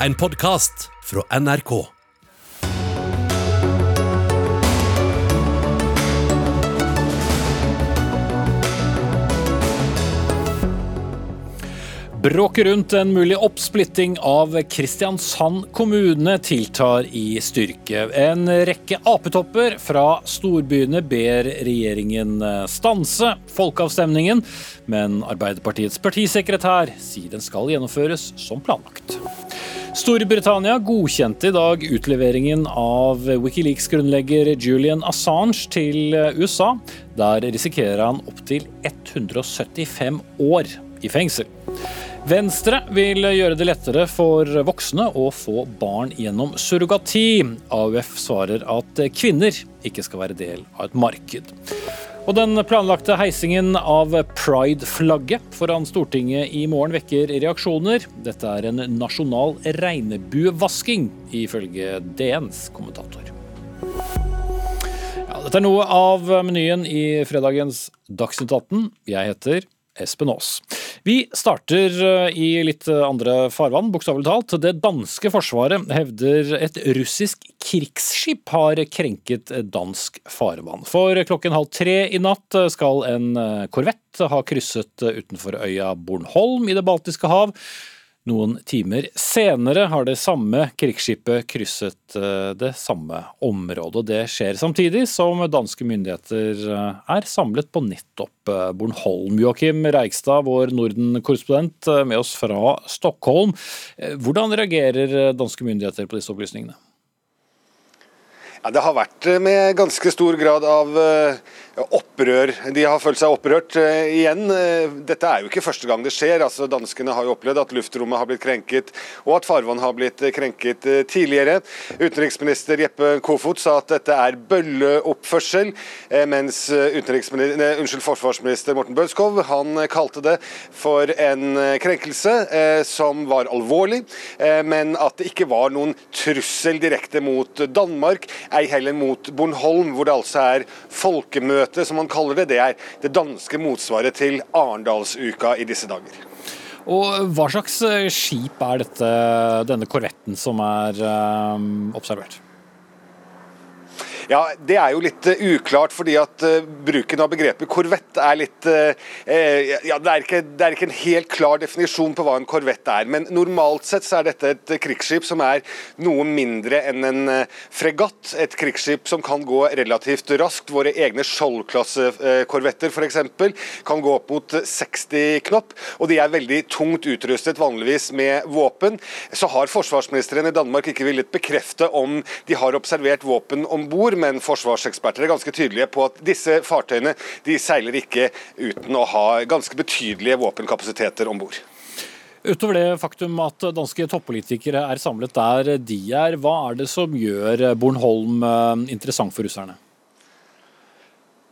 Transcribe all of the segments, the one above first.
en podkast fra NRK. Bråket rundt en mulig oppsplitting av Kristiansand kommune tiltar i styrke. En rekke apetopper fra storbyene ber regjeringen stanse folkeavstemningen, men Arbeiderpartiets partisekretær sier den skal gjennomføres som planlagt. Storbritannia godkjente i dag utleveringen av Wikileaks-grunnlegger Julian Assange til USA. Der risikerer han opptil 175 år i fengsel. Venstre vil gjøre det lettere for voksne å få barn gjennom surrogati. AUF svarer at kvinner ikke skal være del av et marked. Og den planlagte heisingen av pride-flagget foran Stortinget i morgen vekker reaksjoner. Dette er en nasjonal regnebuevasking, ifølge DNs kommentator. Ja, dette er noe av menyen i fredagens Dagsnytt 18. Jeg heter Espen Aas. Vi starter eh, i litt andre farvann, bokstavelig talt. Det danske forsvaret hevder et russisk krigsskip har krenket dansk farvann. For klokken halv tre i natt skal en korvett ha krysset utenfor øya Bornholm i Det baltiske hav. Noen timer senere har det samme krigsskipet krysset det samme området. Det skjer samtidig som danske myndigheter er samlet på nettopp Bornholm. Joakim Reigstad, vår Norden-korrespondent med oss fra Stockholm. Hvordan reagerer danske myndigheter på disse opplysningene? Ja, det har vært med ganske stor grad av opprør. De har følt seg opprørt uh, igjen. Dette er jo ikke første gang det skjer. altså Danskene har jo opplevd at luftrommet har blitt krenket, og at farvann har blitt krenket tidligere. Utenriksminister Jeppe Kofot sa at dette er bølleoppførsel, mens unnskyld, forsvarsminister Morten Bødskov han kalte det for en krenkelse som var alvorlig, men at det ikke var noen trussel direkte mot Danmark, ei heller mot Bornholm, hvor det altså er folkemøte som man kaller det, det er det danske motsvaret til Arendalsuka i disse dager. Og Hva slags skip er dette, denne korvetten som er um, observert? Ja, Det er jo litt uh, uklart, fordi at uh, bruken av begrepet korvett er litt uh, ja, det er, ikke, det er, ikke, en helt klar definisjon på hva en korvett er. Men normalt sett så er dette et krigsskip som er noe mindre enn en fregatt. Et krigsskip som kan gå relativt raskt. Våre egne Skjold-klassekorvetter f.eks. kan gå opp mot 60 knopp, og de er veldig tungt utrustet vanligvis med våpen. Så har forsvarsministeren i Danmark ikke villet bekrefte om de har observert våpen om bord men forsvarseksperter er ganske tydelige på at disse fartøyene de seiler ikke uten å ha ganske betydelige våpenkapasiteter om bord. Utover det faktum at danske toppolitikere er samlet der de er, hva er det som gjør Bornholm eh, interessant for russerne?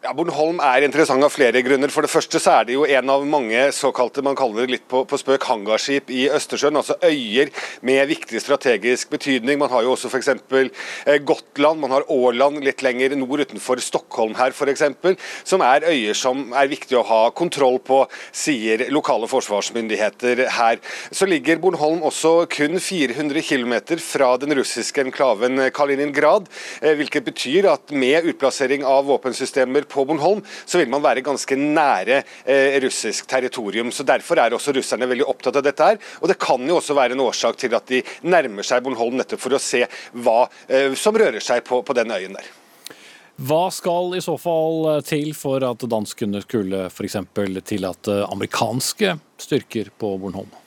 Ja, Bornholm er interessant av flere grunner. For det første så er det jo en av mange såkalte man kaller det litt på, på spøk hangarskip i Østersjøen. Altså øyer med viktig strategisk betydning. Man har jo også f.eks. Eh, Gotland, man har Åland litt lenger nord utenfor Stockholm her f.eks. Som er øyer som er viktig å ha kontroll på, sier lokale forsvarsmyndigheter her. Så ligger Bornholm også kun 400 km fra den russiske enklaven Kaliningrad. Eh, hvilket betyr at med utplassering av våpensystemer på Bornholm, så vil man være ganske nære eh, russisk territorium. så Derfor er også russerne veldig opptatt av dette. her, og Det kan jo også være en årsak til at de nærmer seg Bornholm, nettopp for å se hva eh, som rører seg på, på den øyen der. Hva skal i så fall til for at danskene skulle f.eks. tillate amerikanske styrker på Bornholm?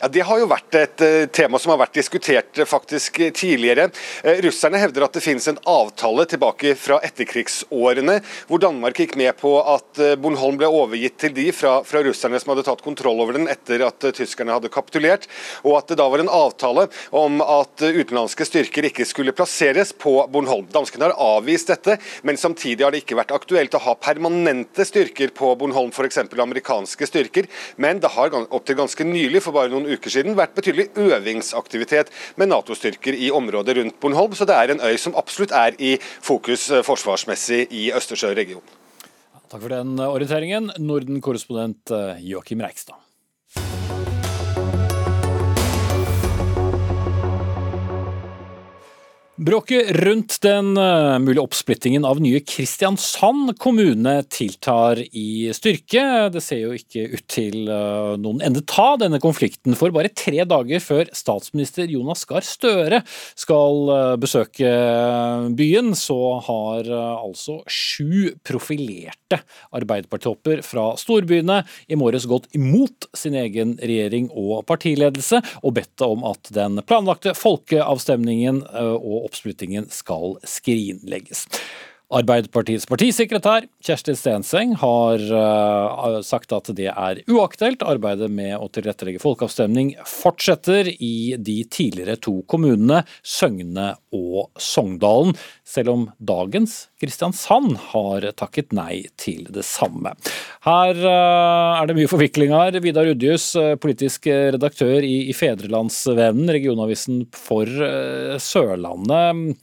Ja, Det har jo vært et uh, tema som har vært diskutert uh, faktisk tidligere. Uh, russerne hevder at det finnes en avtale tilbake fra etterkrigsårene, hvor Danmark gikk med på at Bornholm ble overgitt til de fra, fra, russerne som hadde tatt kontroll over den etter at tyskerne hadde kapitulert, og at det da var en avtale om at utenlandske styrker ikke skulle plasseres på Bornholm. Danskene har avvist dette, men samtidig har det ikke vært aktuelt å ha permanente styrker på Bornholm, f.eks. amerikanske styrker. Men det har opptil ganske nylig, for bare noen uker siden vært betydelig øvingsaktivitet med Nato-styrker i området rundt Bornholm, så det er en øy som absolutt er i fokus eh, forsvarsmessig i Østersjøregionen. Takk for den orienteringen, Norden-korrespondent eh, Joakim Reikstad. Bråket rundt den uh, mulige oppsplittingen av nye Kristiansand kommune tiltar i styrke. Det ser jo ikke ut til uh, noen ende ta denne konflikten, for bare tre dager før statsminister Jonas Gahr Støre skal uh, besøke byen, så har altså sju profilerte Arbeiderpartitopper fra storbyene i morges gått imot sin egen regjering og partiledelse, og bedt om at den planlagte folkeavstemningen og oppsplittingen skal skrinlegges. Arbeiderpartiets partisekretær Kjersti Stenseng har uh, sagt at det er uaktuelt. Arbeidet med å tilrettelegge folkeavstemning fortsetter i de tidligere to kommunene Søgne og Sogndalen, selv om dagens Kristiansand har takket nei til det samme. Her uh, er det mye forviklinger. Vidar Udjus, uh, politisk redaktør i Fedrelandsvennen, regionavisen for Sørlandet.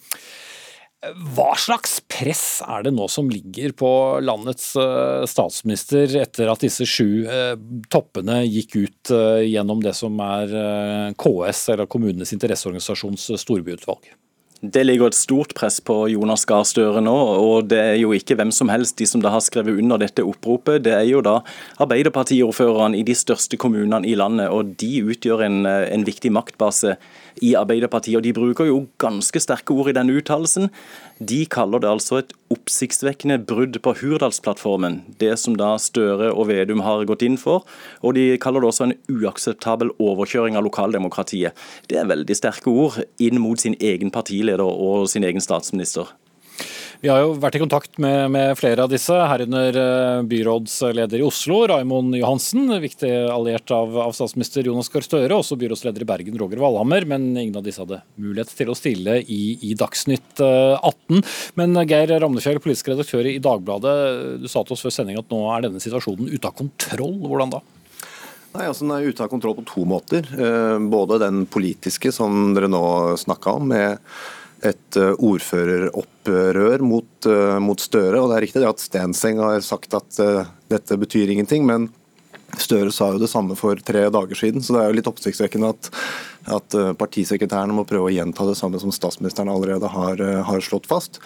Hva slags press er det nå som ligger på landets eh, statsminister etter at disse sju eh, toppene gikk ut eh, gjennom det som er KS, eller Kommunenes interesseorganisasjons storbyutvalg? Det ligger et stort press på Jonas Gahr Støre nå, og det er jo ikke hvem som helst de som da har skrevet under dette oppropet. Det er jo da Arbeiderpartiordførerne i de største kommunene i landet, og de utgjør en, en viktig maktbase i Arbeiderpartiet. og De bruker jo ganske sterke ord i denne uttalelsen. De kaller det altså et oppsiktsvekkende brudd på Hurdalsplattformen, det som da Støre og Vedum har gått inn for. Og de kaller det også en uakseptabel overkjøring av lokaldemokratiet. Det er veldig sterke ord inn mot sin egen partileder og sin egen statsminister. Vi har jo vært i kontakt med, med flere av disse, herunder eh, byrådsleder i Oslo, Raimond Johansen, viktig alliert av, av statsminister Jonas Gahr Støre, også byrådsleder i Bergen, Roger Valhammer, men ingen av disse hadde mulighet til å stille i, i Dagsnytt 18. Eh, men Geir Ramnefjell, politisk redaktør i Dagbladet, du sa til oss før sending at nå er denne situasjonen ute av kontroll. Hvordan da? Nei, altså Den er ute av kontroll på to måter. Eh, både den politiske, som dere nå snakka om, med et eh, ordføreropprør mot, eh, mot, Støre. og Det er riktig at Stenseng har sagt at uh, dette betyr ingenting, men Støre sa jo det samme for tre dager siden, så det er jo litt oppsiktsvekkende at at eh, partisekretærene må prøve å gjenta det samme som statsministeren allerede har, eh, har, slått fast.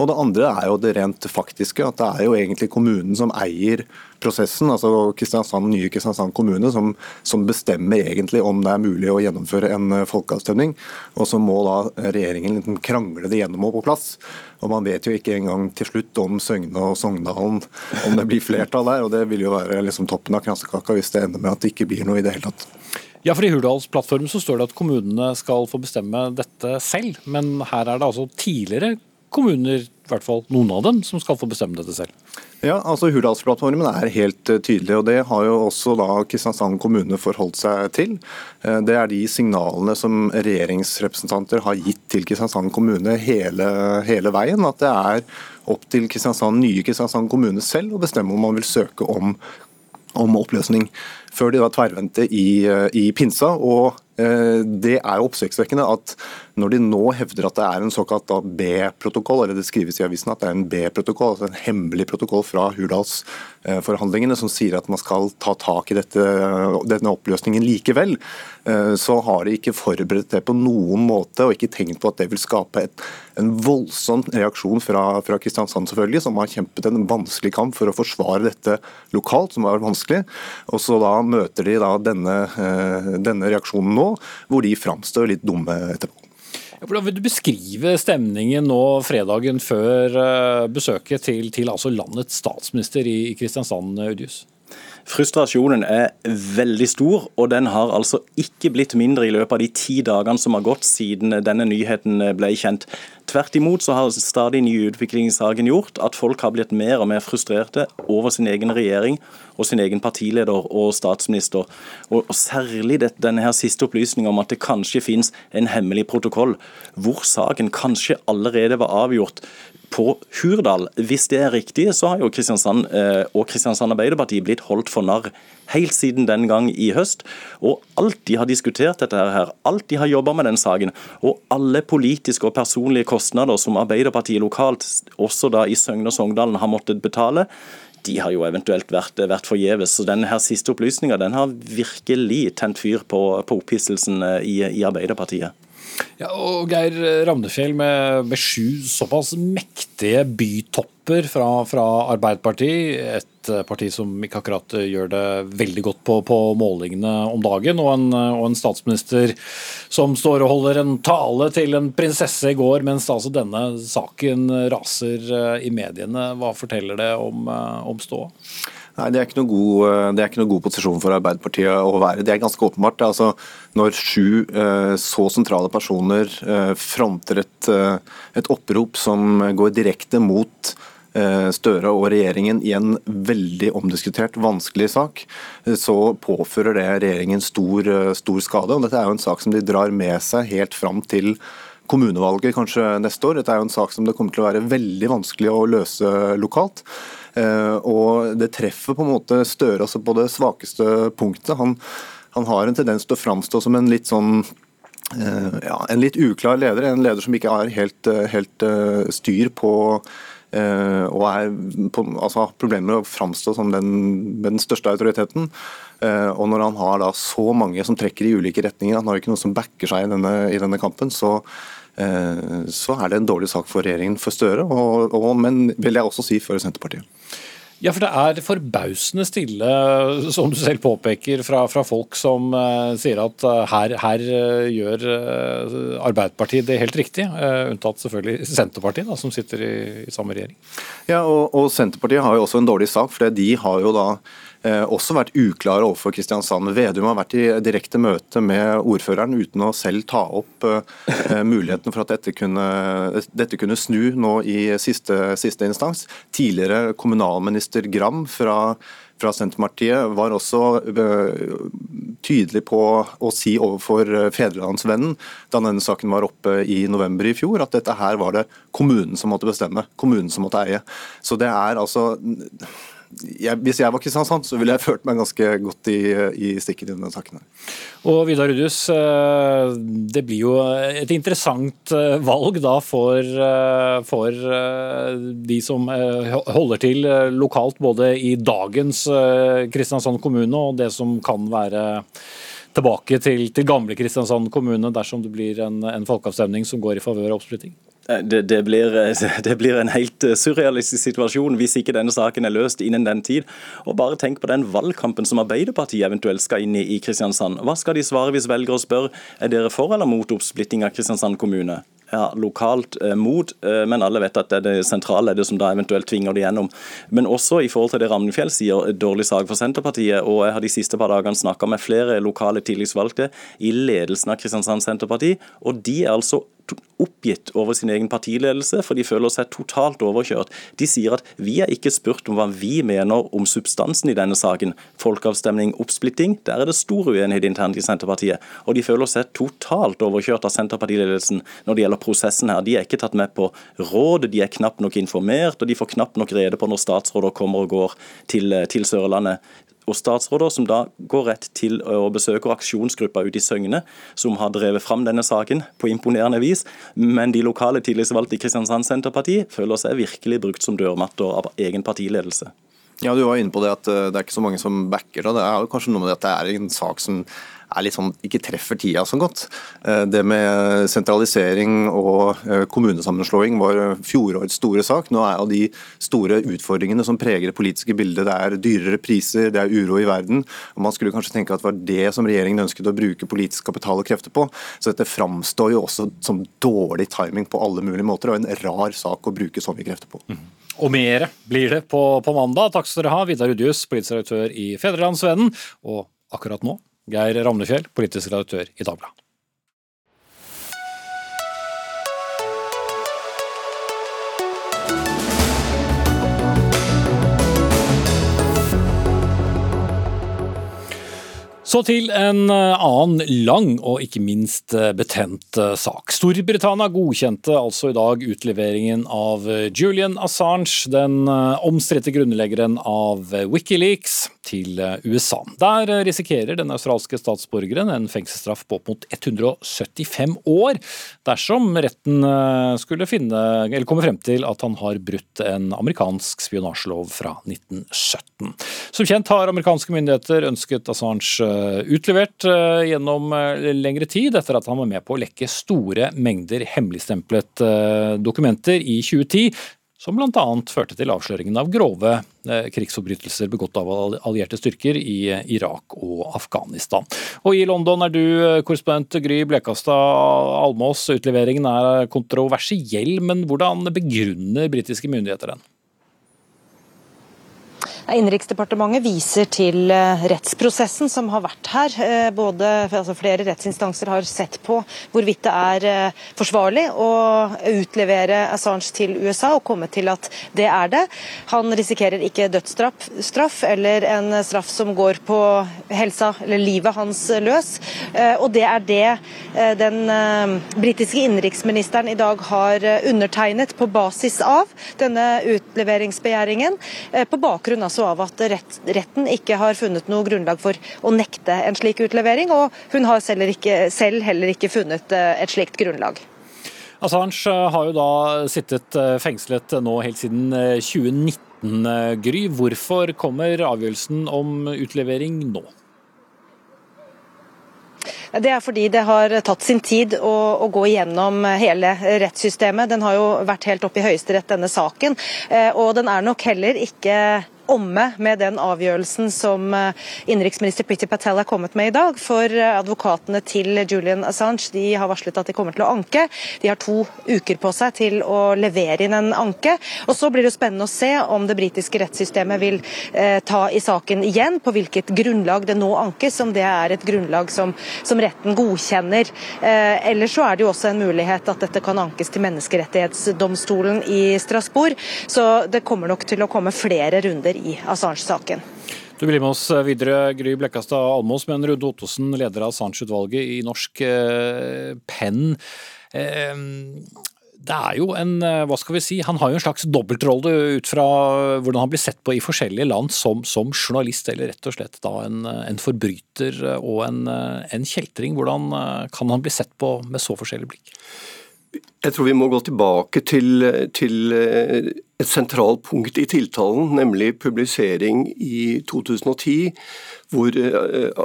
Og Det andre er jo det rent faktiske, at det er jo egentlig kommunen som eier prosessen. altså Kristiansand, nye Kristiansand kommune som, som, bestemmer egentlig om det er mulig å gjennomføre en eh, folkeavstemning. Og så må da regjeringen liksom krangle det gjennom og på plass. Og Man vet jo ikke engang til slutt om Søgne og Sogndalen, om det blir flertall der. og Det vil jo være liksom toppen av kransekaka hvis det ender med at det ikke blir noe i det hele tatt. Ja, for I Hurdalsplattformen så står det at kommunene skal få bestemme dette selv. Men her er det altså tidligere kommuner, i hvert fall noen av dem, som skal få bestemme dette selv. Ja, altså Hurdalsplattformen er helt eh, tydelig, og det har jo også da Kristiansand kommune forholdt seg til. Eh, det er de signalene som regjeringsrepresentanter har gitt til Kristiansand kommune hele, hele veien. At det er opp til Kristiansand, nye Kristiansand kommune selv å bestemme om man vil søke om, om oppløsning før de da tverrvendte i, eh, i pinsa. og eh, det er jo oppsiktsvekkende at når de nå hevder at det er en såkalt B-protokoll, eller det skrives i avisen at det er en B-protokoll, altså en hemmelig protokoll fra Hurdalsforhandlingene som sier at man skal ta tak i dette, denne oppløsningen likevel, eh, så har de ikke forberedt det på noen måte og ikke tenkt på at det vil skape et, en voldsom reaksjon fra, fra Kristiansand, selvfølgelig, som har kjempet en vanskelig kamp for å forsvare dette lokalt, som vært vanskelig. Og så da møter de da denne, eh, denne reaksjonen nå, hvor de framstår litt dumme etterpå. Hvordan vil du beskrive stemningen nå fredagen før eh, besøket til, til altså landets statsminister i Kristiansand, Audius? Frustrasjonen er veldig stor, og den har altså ikke blitt mindre i løpet av de ti dagene som har gått siden denne nyheten ble kjent. Tvert imot så har stadig nye utviklingssaken gjort at folk har blitt mer og mer frustrerte over sin egen regjering og sin egen partileder og statsminister. Og, Særlig denne her siste opplysningen om at det kanskje finnes en hemmelig protokoll, hvor saken kanskje allerede var avgjort på Hurdal. Hvis det er riktig, så har jo Kristiansand eh, og Kristiansand Arbeiderparti blitt holdt for narr helt siden den gang i høst. Og alt de har diskutert dette her, alt de har jobba med den saken, og alle politiske og personlige kostnader som Arbeiderpartiet lokalt, også da i Søgne og Sogndalen, har måttet betale, de har jo eventuelt vært, vært forgjeves. Så denne her siste opplysninga den har virkelig tent fyr på, på opphisselsen eh, i, i Arbeiderpartiet. Ja, og Geir Ramnefjell med, med sju såpass mektige bytopper fra, fra Arbeiderpartiet, et eh, parti som ikke akkurat gjør det veldig godt på, på målingene om dagen, og en, og en, statsminister som står og holder en tale til en prinsesse i går, mens altså denne saken raser eh, i mediene. Hva forteller det om, eh, om ståa? Nei, det er, ikke noe god, eh, det er ikke noe god posisjon for Arbeiderpartiet å være. Det er ganske åpenbart. Altså, når sju eh, så sentrale personer eh, fronter et, et, opprop som går direkte mot Støre og regjeringen i en veldig omdiskutert, vanskelig sak, så påfører det regjeringen stor, stor skade. og Dette er jo en sak som de drar med seg helt fram til kommunevalget kanskje neste år. Dette er jo en sak som det kommer til å være veldig vanskelig å løse lokalt. Eh, og det treffer på en måte Støre altså på det svakeste punktet. Han, han har en tendens til å framstå som en litt sånn eh, ja, en litt uklar leder, en leder som ikke har helt, eh, helt styr på og er på, altså, har problemer med å framstå som den, den største autoriteten. Og når han har da så mange som trekker i ulike retninger, han har ikke noe som backer seg i denne, i denne kampen, så, så er det en dårlig sak for regjeringen for Støre, og, og, men vil jeg også si for Senterpartiet. Ja, for det er forbausende stille, som du selv påpeker, fra, fra folk som uh, sier at uh, her, her uh, gjør Arbeiderpartiet det helt riktig, unntatt selvfølgelig Senterpartiet, da, som sitter i, i samme regjering. Ja, og, og, Senterpartiet har jo også en dårlig sak, for de har jo da Eh, også vært uklare overfor Kristiansand. Vedum har vært i direkte møte med ordføreren uten å selv ta opp eh, muligheten for at dette kunne, dette kunne snu nå i siste, siste, instans. Tidligere kommunalminister Gram fra, fra Senterpartiet var også eh, tydelig på å si overfor Fedrelandsvennen da denne saken var oppe i november i fjor, at dette her var det kommunen som måtte bestemme, kommunen som måtte eie. Så det er altså jeg, hvis jeg var Kristiansand, så ville jeg følt meg ganske godt i, i stikken i denne saken. Og Vidar Rudhus, eh, det blir jo et interessant eh, valg da for, eh, for de som holder til lokalt både i dagens Kristiansand kommune og det som kan være tilbake til, til gamle Kristiansand kommune dersom det blir en, en folkeavstemning som går i favør av oppsplitting? Det, det, blir, det, blir, en helt eh, surrealistisk situasjon hvis ikke denne saken er løst innen den tid. Og Bare tenk på den valgkampen som Arbeiderpartiet eventuelt skal inn i i Kristiansand. Hva skal de svare hvis velgere spør er dere for eller mot oppsplitting av Kristiansand kommune? ja, lokalt eh, mot, eh, men alle vet at det er det sentrale det som da eventuelt tvinger det gjennom. Men også i forhold til det Ramnefjell sier, dårlig sak for Senterpartiet. og Jeg har de siste par dagene snakka med flere lokale tillitsvalgte i ledelsen av Kristiansand Senterparti, og de er altså oppgitt over sin egen partiledelse, for de føler seg totalt overkjørt. De sier at vi er ikke spurt om hva vi mener om substansen i denne saken. Folkeavstemning, oppsplitting, der er det stor uenighet internt i Senterpartiet. Og de føler seg totalt overkjørt av Senterpartiledelsen når det gjelder prosessen her. De er ikke tatt med på råd, de er knapt nok informert, og de får knapt nok rede på når statsråder kommer og går til, til Sørlandet og statsråder, som da går rett til å besøke aksjonsgruppa ute i Søgne, som har drevet fram denne saken på imponerende vis. Men de lokale tillitsvalgte i Kristiansand Senterparti føler seg virkelig brukt som dørmatter av egen partiledelse. Ja, Du var inne på det at eh, det er ikke så mange som backer det. Det er jo kanskje noe med det at det er en sak som er litt sånn, ikke treffer tida så godt. Eh, det med sentralisering og eh, kommunesammenslåing var fjorårets store sak. Nå er jo de store utfordringene som preger det politiske bildet, det er dyrere priser, det er uro i verden. og Man skulle kanskje tenke at det var det som regjeringen ønsket å bruke politisk kapital og krefter på. Så dette framstår jo også som dårlig timing på alle mulige måter, og en rar sak å bruke så mye krefter på. Mm. Og mer blir det på, på mandag. Takk skal dere ha, Vidar Udjus, politisk redaktør i Fedrelandsvennen. Og akkurat nå Geir Ramnefjell, politisk redaktør i Dagbladet. Så til en eh, annen lang og ikke minst eh, betent eh, sak. Storbritannia godkjente altså i dag utleveringen av Julian Assange, den omstridte grunnleggeren av Wikileaks. Til USA. Der risikerer den australske statsborgeren en fengselsstraff på opp mot 175 år dersom retten skulle finne, eller komme frem til at han har brutt en amerikansk spionasjelov fra 1917. Som kjent har amerikanske myndigheter ønsket Assange utlevert gjennom lengre tid, etter at han var med på å lekke store mengder hemmeligstemplet dokumenter i 2010 som bl.a. førte til avsløringen av grove eh, krigsforbrytelser begått av allierte styrker i eh, Irak og Afghanistan. Og I London er du eh, korrespondent Gry Blekastad Almås. Utleveringen er kontroversiell, men hvordan begrunner britiske myndigheter den? Innenriksdepartementet viser til eh, rettsprosessen som har vært her. Eh, både, altså flere rettsinstanser har sett på hvorvidt det er eh, forsvarlig å utlevere Assange til USA, og kommet til at det er det. Han risikerer ikke dødsstraff eller en straff som går på helsa eller livet hans løs. Og det er det den britiske innenriksministeren i dag har undertegnet på basis av denne utleveringsbegjæringen, på bakgrunn av altså av at rett, retten ikke har funnet noe grunnlag for å nekte en slik utlevering, og hun har selv, ikke, selv heller ikke funnet eh, et slikt grunnlag. Assange eh, har jo da sittet eh, fengslet nå helt siden 2019, Gry. Hvorfor kommer avgjørelsen om utlevering nå? Det er fordi det har tatt sin tid å, å, gå igjennom hele rettssystemet. Den har jo vært helt oppe i Høyesterett, denne saken. Og den er nok heller ikke omme med den avgjørelsen som eh, innenriksminister Priti Patel har kommet med i dag. For eh, advokatene til Julian Assange de har varslet at de kommer til å anke. De har to uker på seg til å levere inn en anke. Og Så blir det spennende å se om det britiske rettssystemet vil eh, ta i saken igjen, på hvilket grunnlag det nå ankes, om det er et grunnlag som, som retten godkjenner. Ellers eller så er det jo også en mulighet at dette kan ankes til menneskerettighetsdomstolen i Strasbourg. Så det kommer nok til å komme flere runder i Assange-saken. Du blir med oss videre, Gry Blekkastad Almås, men Rune Ottosen, leder av Assange-utvalget i Norsk eh, Penn. Eh, det er jo en, eh, hva skal vi si, Han har jo en slags dobbeltrolle ut fra hvordan han blir sett på i forskjellige land som, som journalist, eller rett og slett da en, en forbryter og en, en, kjeltring. Hvordan kan han bli sett på med så forskjellig blikk? Jeg tror vi må gå tilbake til, til et sentralt punkt i tiltalen, nemlig publisering i 2010, hvor eh,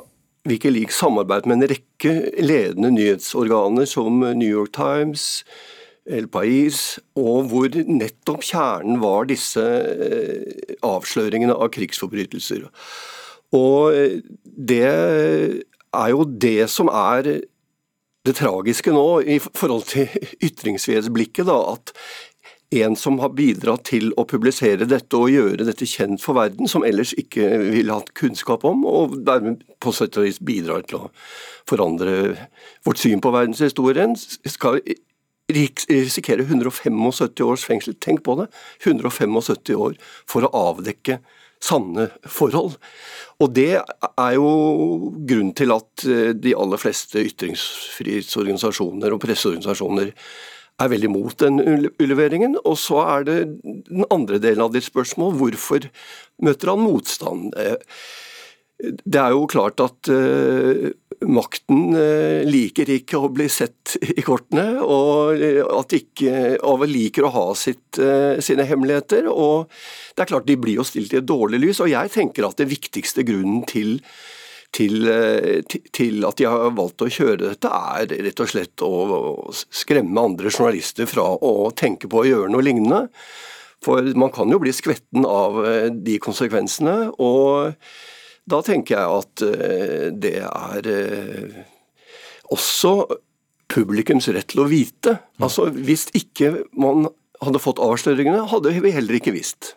Wikileaks samarbeidet med en rekke ledende nyhetsorganer som New York Times, El Pais, og hvor nettopp kjernen var disse eh, avsløringene av krigsforbrytelser. Og eh, det er jo det som er det tragiske nå i forhold til ytringsfrihetsblikket, da, at en som har bidratt til å publisere dette og gjøre dette kjent for verden, som ellers ikke ville hatt kunnskap om, og dermed på sett og vis bidrar til å forandre vårt syn på verdenshistorien, skal risikere 175 års fengsel. Tenk på det! 175 år for å avdekke sanne forhold. Og det er jo grunnen til at eh, de aller fleste ytringsfrihetsorganisasjoner og presseorganisasjoner er veldig mot den utleveringen. Og så er det den andre delen av ditt spørsmål, hvorfor møter han motstand? Eh, det er jo klart at uh, makten uh, liker ikke å bli sett i kortene, og at ikke av liker å ha sitt, sine hemmeligheter. og det er klart De blir jo stilt i et dårlig lys, og jeg tenker at det viktigste grunnen til til, eh, til, at de har valgt å kjøre dette, er rett og slett å skremme andre journalister fra å tenke på å gjøre noe lignende. For man kan jo bli skvetten av eh, de konsekvensene. Og da tenker jeg at eh, det er også publikums rett til å vite. Altså Hvis ikke man hadde fått avsløringene, hadde vi heller ikke visst.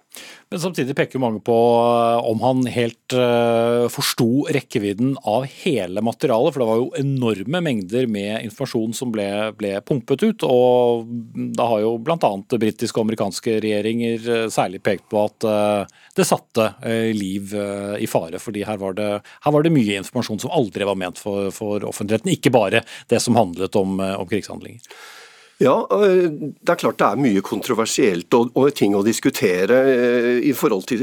Men samtidig peker mange på eh, om han helt uh, forsto rekkevidden av hele materialet. For det var jo enorme mengder med informasjon som ble, ble pumpet ut. Og da har jo bl.a. britiske og amerikanske regjeringer eh, særlig pekt på at det satte liv i fare. fordi her var, det, her var, det, mye informasjon som aldri var ment for, for offentligheten. Ikke bare det som handlet om, om krigshandlinger. Ja, det er klart det er mye kontroversielt og, og ting å diskutere i forhold til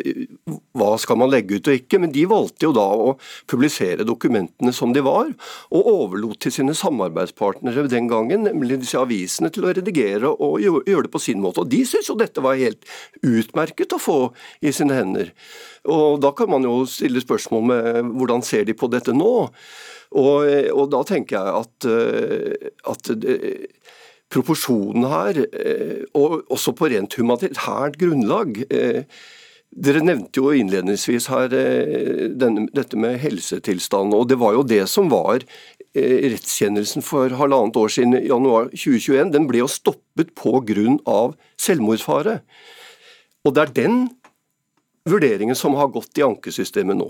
hva skal man legge ut og ikke. Men de valgte jo da å publisere dokumentene som de var, og overlot til sine samarbeidspartnere den gangen, nemlig disse avisene, til å redigere og gjøre det på sin måte. Og de syntes jo dette var helt utmerket å få i sine hender. Og Da kan man jo stille spørsmål med hvordan ser de på dette nå? Og, og da tenker jeg at, eh, at det, proporsjonen her, eh, og også på rent humanitært grunnlag eh, dere nevnte jo innledningsvis her denne, dette med helsetilstanden. og det var jo det som var rettskjennelsen for halvannet år siden, januar 2021. Den ble jo stoppet pga. selvmordsfare. Og det er den vurderingen som har gått i ankesystemet nå.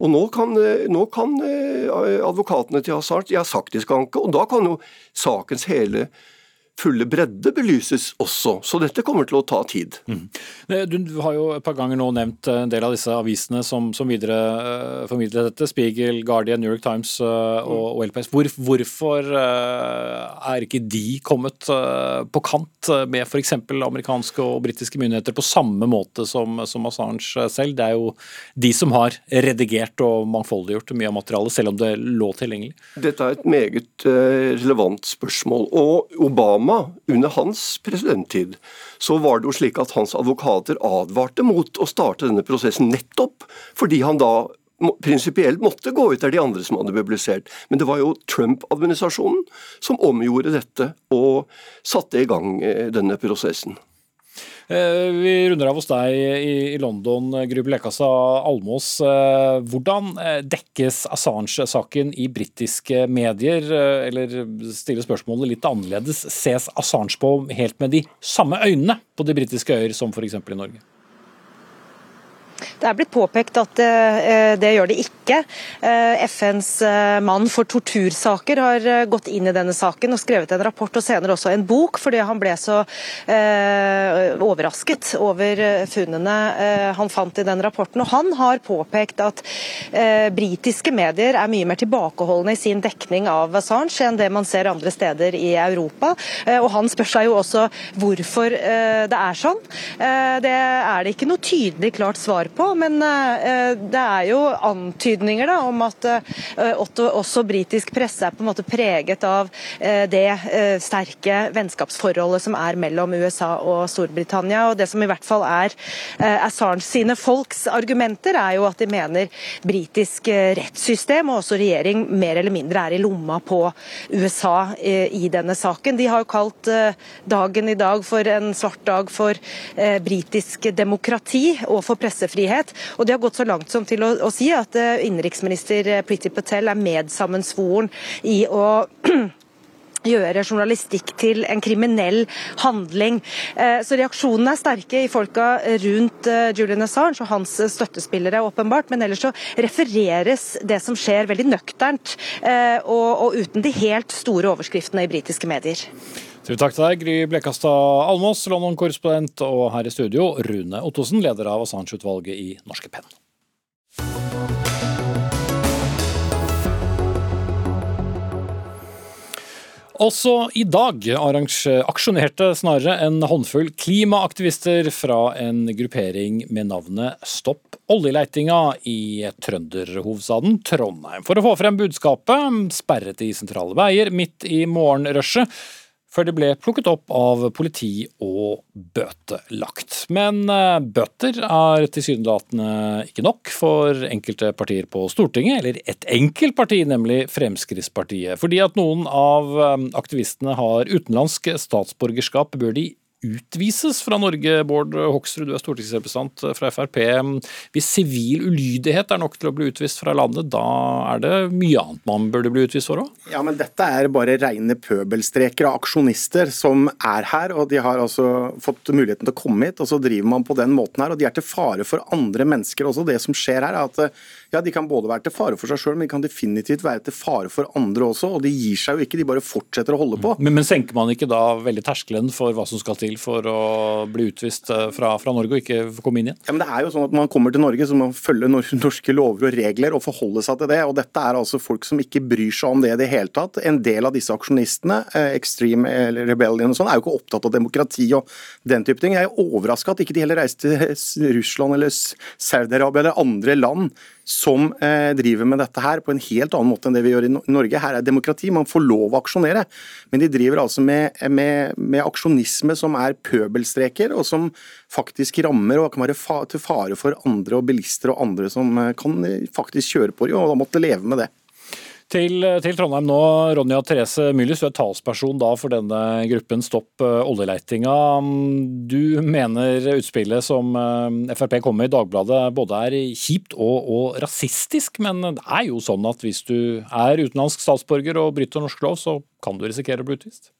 Og Nå kan, eh, nå kan eh, advokatene til Hazard Jeg har sagt de skal anke, og da kan jo sakens hele fulle bredde belyses også. Så dette kommer til å ta tid. Mm. Du har jo et par ganger nå nevnt en del av disse avisene som, som videre uh, formidler dette. Spiegel, Guardian, New York Times uh, og, og LPS. Hvor, hvorfor uh, er ikke de kommet på kant med f.eks. amerikanske og britiske myndigheter på samme måte som, som Assange selv? Det er jo de som har redigert og mangfoldiggjort mye av materialet, selv om det lå tilgjengelig. Dette er et meget relevant spørsmål. Og Obama Obama, under hans presidenttid, så var det jo slik at hans advokater advarte mot å starte denne prosessen nettopp fordi han da prinsipielt måtte gå ut der de andre som hadde publisert. Men det var jo Trump-administrasjonen som omgjorde dette og satte i gang eh, denne prosessen. Eh, vi runder av hos deg i London, Gry Blekasa Almås. Eh, hvordan eh, dekkes Assange-saken i britiske medier? Eller stille spørsmålet litt annerledes, ses Assange på helt med de samme øynene på de britiske øyer som f.eks. i Norge? Det er blitt påpekt at det, det gjør det ikke. Eh, FNs eh, mann for tortursaker har gått inn i denne saken og skrevet en rapport og senere også en bok, fordi han ble så overrasket over funnene han fant i den rapporten. Og Han har påpekt at britiske medier er mye mer tilbakeholdne i sin dekning av Assange enn det man ser andre steder i Europa. Og Han spør seg jo også hvorfor det er sånn. Det er det ikke noe tydelig klart svar på men eh, det er jo antydninger da, om at eh, også britisk presse er på en måte preget av eh, det sterke vennskapsforholdet som er mellom USA og Storbritannia. og Det som i hvert fall er Assange sine folks argumenter, er jo at de mener britisk rettssystem og også regjering mer eller mindre er i lomma på USA i denne saken. De har jo kalt dagen i dag for en svart dag for britisk demokrati og for pressefrihet. Og de har gått så langt som til å, å si at uh, innenriksminister Priti Patel er medsammensvoren i å gjøre journalistikk til en kriminell handling. Eh, så reaksjonene er sterke i folka rundt eh, Julian Assange og hans støttespillere, åpenbart. Men ellers så refereres det som skjer, veldig nøkternt og, og uten de helt store overskriftene i britiske medier. Tusen takk til deg, Gry Blekastad Almås, London-korrespondent, og her i studio, Rune Ottosen, leder av Assange-utvalget i Norske Penn. Også i dag aksjonerte snarere en håndfull klimaaktivister fra en gruppering med navnet Stopp oljeleitinga i trønderhovedstaden Trondheim. For å få frem budskapet sperret de sentrale veier midt i morgenrushet før det ble plukket opp av politi og bøtelagt. Men eh, bøter er tilsynelatende ikke nok for enkelte partier på Stortinget, eller et enkelt parti, nemlig Fremskrittspartiet. Fordi at noen av eh, aktivistene har utenlandsk statsborgerskap, bør de utvises fra Norge. Bård Hoksrud, du er stortingsrepresentant fra Frp. Hvis sivil ulydighet er nok til å bli utvist fra landet, da er det mye annet man burde bli utvist for òg? Ja, men dette er bare rene pøbelstreker av aksjonister som er her. og De har altså fått muligheten til å komme hit, og så driver man på den måten her. og De er til fare for andre mennesker også. Det som skjer her er at ja, De kan både være til fare for seg sjøl, men de kan definitivt være til fare for andre også. og De gir seg jo ikke, de bare fortsetter å holde på. Men, men senker man ikke da veldig terskelen for hva som skal til? Til for å bli utvist eh, fra, fra Norge og ikke komme inn igjen? Ja, men det er jo sånn at Man kommer til Norge så må man følge norske lover og regler og forholde seg til det. og Dette er altså folk som ikke bryr seg om det i det hele tatt. En del av disse aksjonistene, eh, Extreme Rebellion og sånn, er jo ikke opptatt av demokrati og den type ting. Jeg er overraska at ikke de heller reiste til Russland eller Saudi-Arabia eller andre land som eh, driver med dette her på en helt annen måte enn det vi gjør i Norge. Her er demokrati, man får lov å aksjonere. Men de driver altså med, med, med aksjonisme som er pøbelstreker, og som faktisk rammer og kan være fa til fare for andre og bilister og andre som eh, kan eh, faktisk kjøre på dem, og da måtte leve med det. Til, til, Trondheim nå, Ronja Therese Mylius, du er talsperson da for denne gruppen Stopp uh, oljeleitinga. Du mener utspillet som uh, Frp kom med i Dagbladet både er kjipt og, og, rasistisk, men det er jo sånn at hvis du er utenlandsk statsborger og bryter norsk lov, så kan du risikere å bli utvist?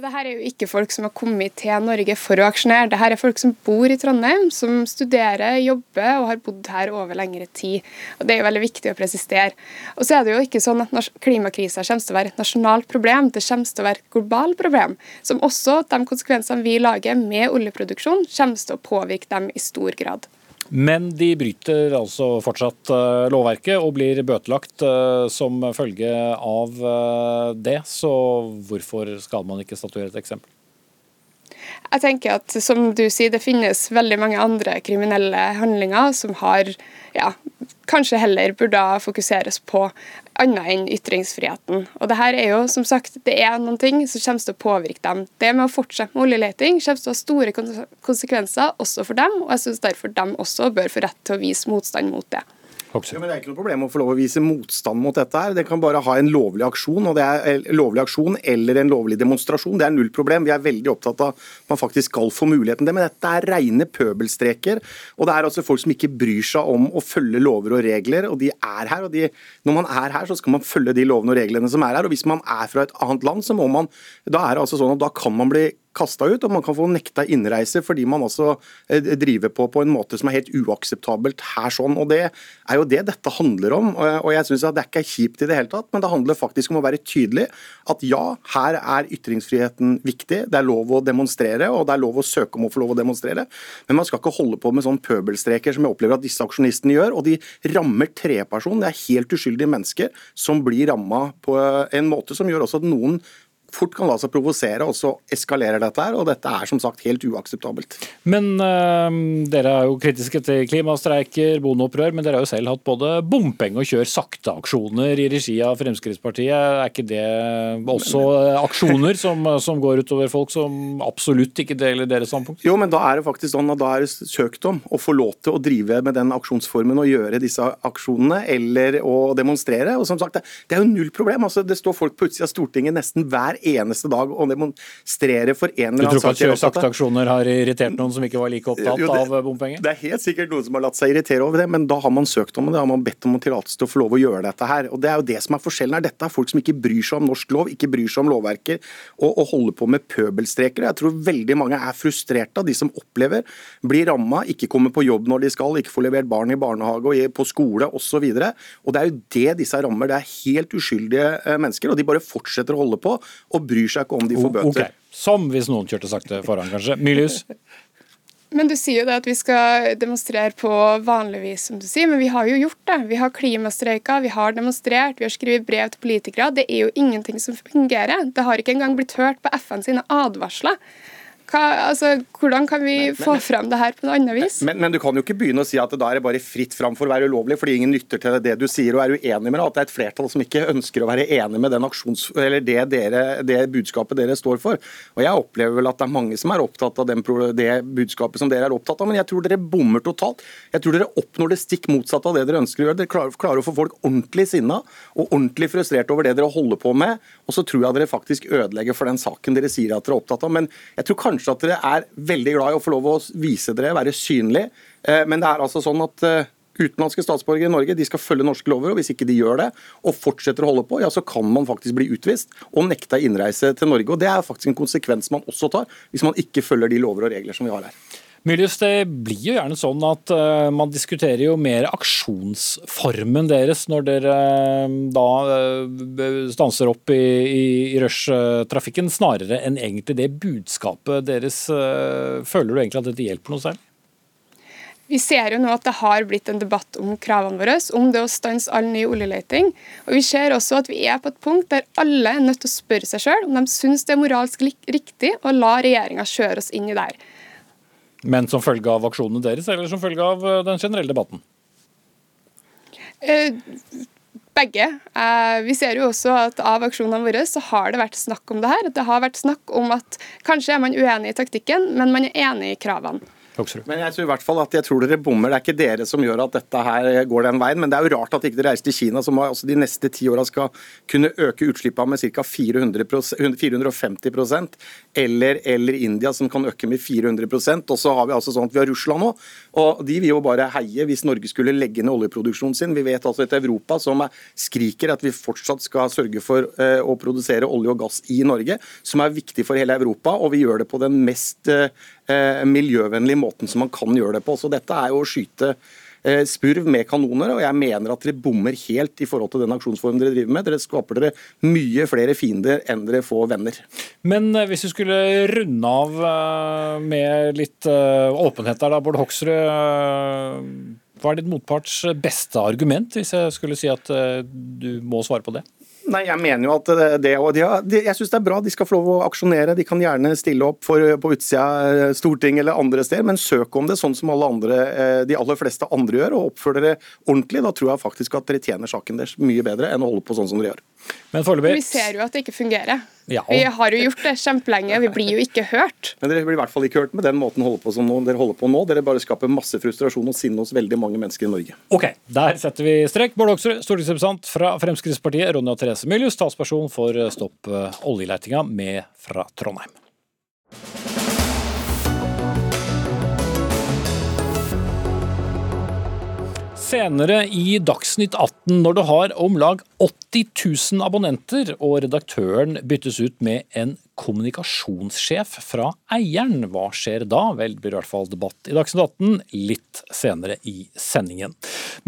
Dette er jo ikke folk som har kommet til Norge for å aksjonere. Dette er folk som bor i Trondheim, som studerer, jobber og har bodd her over lengre tid. Og Det er jo veldig viktig å presisere. Og så er det jo ikke sånn at Klimakrisa kommer til å være et nasjonalt problem, det kommer til å være et globalt problem. Som også de konsekvensene vi lager med oljeproduksjon, kommer til å påvirke dem i stor grad. Men de bryter altså fortsatt eh, lovverket og blir bøtelagt eh, som følge av eh, det. Så hvorfor skal man ikke statuere et eksempel? Jeg tenker at som du sier, det finnes veldig mange andre kriminelle handlinger som har ja, kanskje heller burde fokuseres på annet enn ytringsfriheten. Og det her er jo, som sagt, det er noen ting som kommer til å påvirke dem. Det med å fortsette med oljeleting kommer til å ha store konsekvenser også for dem, og jeg syns derfor de også bør få rett til å vise motstand mot det. Ja, men Det er ikke noe problem å få lov å vise motstand mot dette. her. Det kan bare ha en lovlig aksjon, og det er lovlig aksjon eller en lovlig demonstrasjon. Det er null problem. Vi er veldig opptatt av at man faktisk skal få muligheten til det. Men dette er rene pøbelstreker. Og det er altså folk som ikke bryr seg om å følge lover og regler. og de er her, og de, Når man er her, så skal man følge de lovene og reglene som er her. og Hvis man er fra et annet land, så må man, da er det altså sånn at da kan man bli kasta ut, og man kan få nekta innreise fordi man eh, driver på på en måte som er helt uakseptabelt her. sånn, og Det er jo det dette handler om. og jeg synes at Det er ikke kjipt i det hele tatt, men det handler faktisk om å være tydelig at ja, her er ytringsfriheten viktig. Det er lov å demonstrere, og det er lov å søke om å få lov å demonstrere. Men man skal ikke holde på med sånn pøbelstreker som jeg opplever at disse aksjonistene gjør. Og de rammer treperson. Det er helt uskyldige mennesker som blir ramma på en måte som gjør også at noen fort kan la seg provosere, og så eskalerer dette her. Og dette er som sagt helt uakseptabelt. Men øh, dere er jo kritiske til klimastreiker, bondeopprør, men dere har jo selv hatt både bompenge- og kjør sakte-aksjoner i regi av Fremskrittspartiet. Er ikke det også aksjoner som, som, går utover folk som absolutt ikke deler deres standpunkt? Jo, men da er det faktisk sånn at da er det søkt om å få lov til å drive med den aksjonsformen og gjøre disse aksjonene, eller å demonstrere. Og som sagt, det er jo null problem. Altså, det står folk på utsida av Stortinget nesten hver eneste dag og demonstrere for en eller annen sak. Du tror ikke at kjøresaktaksjoner har irritert noen som ikke var like opptatt jo, det, av bompenger? Det er helt sikkert noen som har latt seg irritere over det, men da har man søkt om det. Da har man bedt om tillatelse til å få lov å gjøre dette her. Og Det er jo det som er forskjellen her. Dette er folk som ikke bryr seg om norsk lov, ikke bryr seg om lovverker, og, og holder på med pøbelstreker. Jeg tror veldig mange er frustrerte av de som opplever, blir ramma, ikke kommer på jobb når de skal, ikke får levert barn i barnehage og på skole osv. Og, og det er jo det disse rammer. Det er helt uskyldige eh, mennesker, og de bare fortsetter å holde på og bryr seg ikke om de får bøter. Okay. Som hvis noen kjørte sakte foran, kanskje. Milius? Men du sier jo det at vi skal demonstrere på vanlig vis, som du sier, men vi har jo gjort det. Vi har klimastreika, vi har demonstrert, vi har skrevet brev til politikere. Det er jo ingenting som fungerer. Det har ikke engang blitt hørt på FN sine advarsler. Hva, altså, hvordan kan vi men, få frem det her på noe annet vis? Men, men, du kan jo ikke begynne å si at det da er bare fritt fram for å være ulovlig, fordi ingen lytter til det du sier og er uenig med det. At det er et flertall som ikke ønsker å være enig med den aksjons, eller det, dere, det budskapet dere står for. Og Jeg opplever vel at det er mange som er opptatt av den, det budskapet som dere er opptatt av, men jeg tror dere bommer totalt. Jeg tror dere oppnår det stikk motsatte av det dere ønsker å gjøre. Dere klarer, klarer å få folk ordentlig sinna og ordentlig frustrert over det dere holder på med, og så tror jeg dere faktisk ødelegger for den saken dere sier at dere er opptatt av. Men jeg tror kanskje kanskje at dere er veldig glad i å få lov å vise dere, være synlig. Eh, men det er altså sånn at eh, utenlandske statsborgere i Norge de skal følge norske lover. og Hvis ikke de gjør det, og fortsetter å holde på, ja, så kan man faktisk bli utvist og nekta innreise til Norge. og Det er faktisk en konsekvens man også tar, hvis man ikke følger de lover og regler som vi har her. Mylius, det blir jo gjerne sånn at uh, man diskuterer jo mer aksjonsformen deres når dere uh, da uh, stanser opp i, i, i rushtrafikken, snarere enn egentlig det budskapet deres. føler du egentlig at dette hjelper noe selv? Vi ser jo nå at det har blitt en debatt om kravene våre, om det å stanse all ny oljeleting. Og vi ser også at vi er på et punkt der alle er nødt til å spørre seg sjøl om de syns det er moralsk riktig å la regjeringa kjøre oss inn i det her. Men som følge av aksjonene deres, eller som følge av eh, den generelle debatten? Eh, begge. Eh, vi ser jo også at av aksjonene våre så har det vært snakk om det her. Det har vært snakk om at kanskje er man uenig i taktikken, men man er enig i kravene. Hoksrud. Men jeg tror i hvert fall at jeg tror dere bommer. Det er ikke dere som gjør at dette her går den veien. Men det er jo rart at ikke dere reiser til Kina, som altså de neste ti åra skal kunne øke utslippene med ca. 450% eller, eller India, som kan øke med 400% Og så har vi altså sånn at vi har Russland nå, og de vil jo bare heie hvis Norge skulle legge ned oljeproduksjonen sin. Vi vet altså et Europa som skriker at vi fortsatt skal sørge for uh, å produsere olje og gass i Norge, som er viktig for hele Europa, og vi gjør det på den mest uh, miljøvennlige måten som man kan gjøre det på. Så dette er jo å skyte eh, spurv med kanoner, og jeg mener at dere bommer helt i forhold til den aksjonsformen dere driver med. Dere skaper dere mye flere fiender enn dere får venner. Men eh, hvis du skulle runde av eh, med litt åpenhet der, da, Bård Hoksrud. Hva er ditt motparts beste argument, hvis jeg skulle si at du må svare på det? Nei, jeg mener jo at det, og de, de, Jeg syns det er bra. De skal få lov å aksjonere. De kan gjerne stille opp for, på utsida av Stortinget eller andre steder, men søk om det sånn som alle andre, eh, de aller fleste andre gjør, og oppfør dere ordentlig. Da tror jeg faktisk at dere tjener saken deres mye bedre enn å holde på sånn som dere gjør. Men foreløpig Vi ser jo at det ikke fungerer. Ja. Vi har jo gjort det kjempelenge, vi blir jo ikke hørt. Men dere blir i hvert fall ikke hørt med den måten holder på som nå, dere holder på nå. Dere bare skaper masse frustrasjon og sinne hos veldig mange mennesker i Norge. Ok, der setter vi strek. Bård Hoksrud, stortingsrepresentant fra Fremskrittspartiet. Ronja Therese Mylius, talsperson for Stopp eh, oljeletinga med fra Trondheim. Senere i Dagsnytt 18, når du har om lag 80 000 abonnenter og redaktøren byttes ut med en kommunikasjonssjef fra eieren. Hva skjer da? Vel, det blir i hvert fall debatt i Dagsnytt 18 litt senere i sendingen.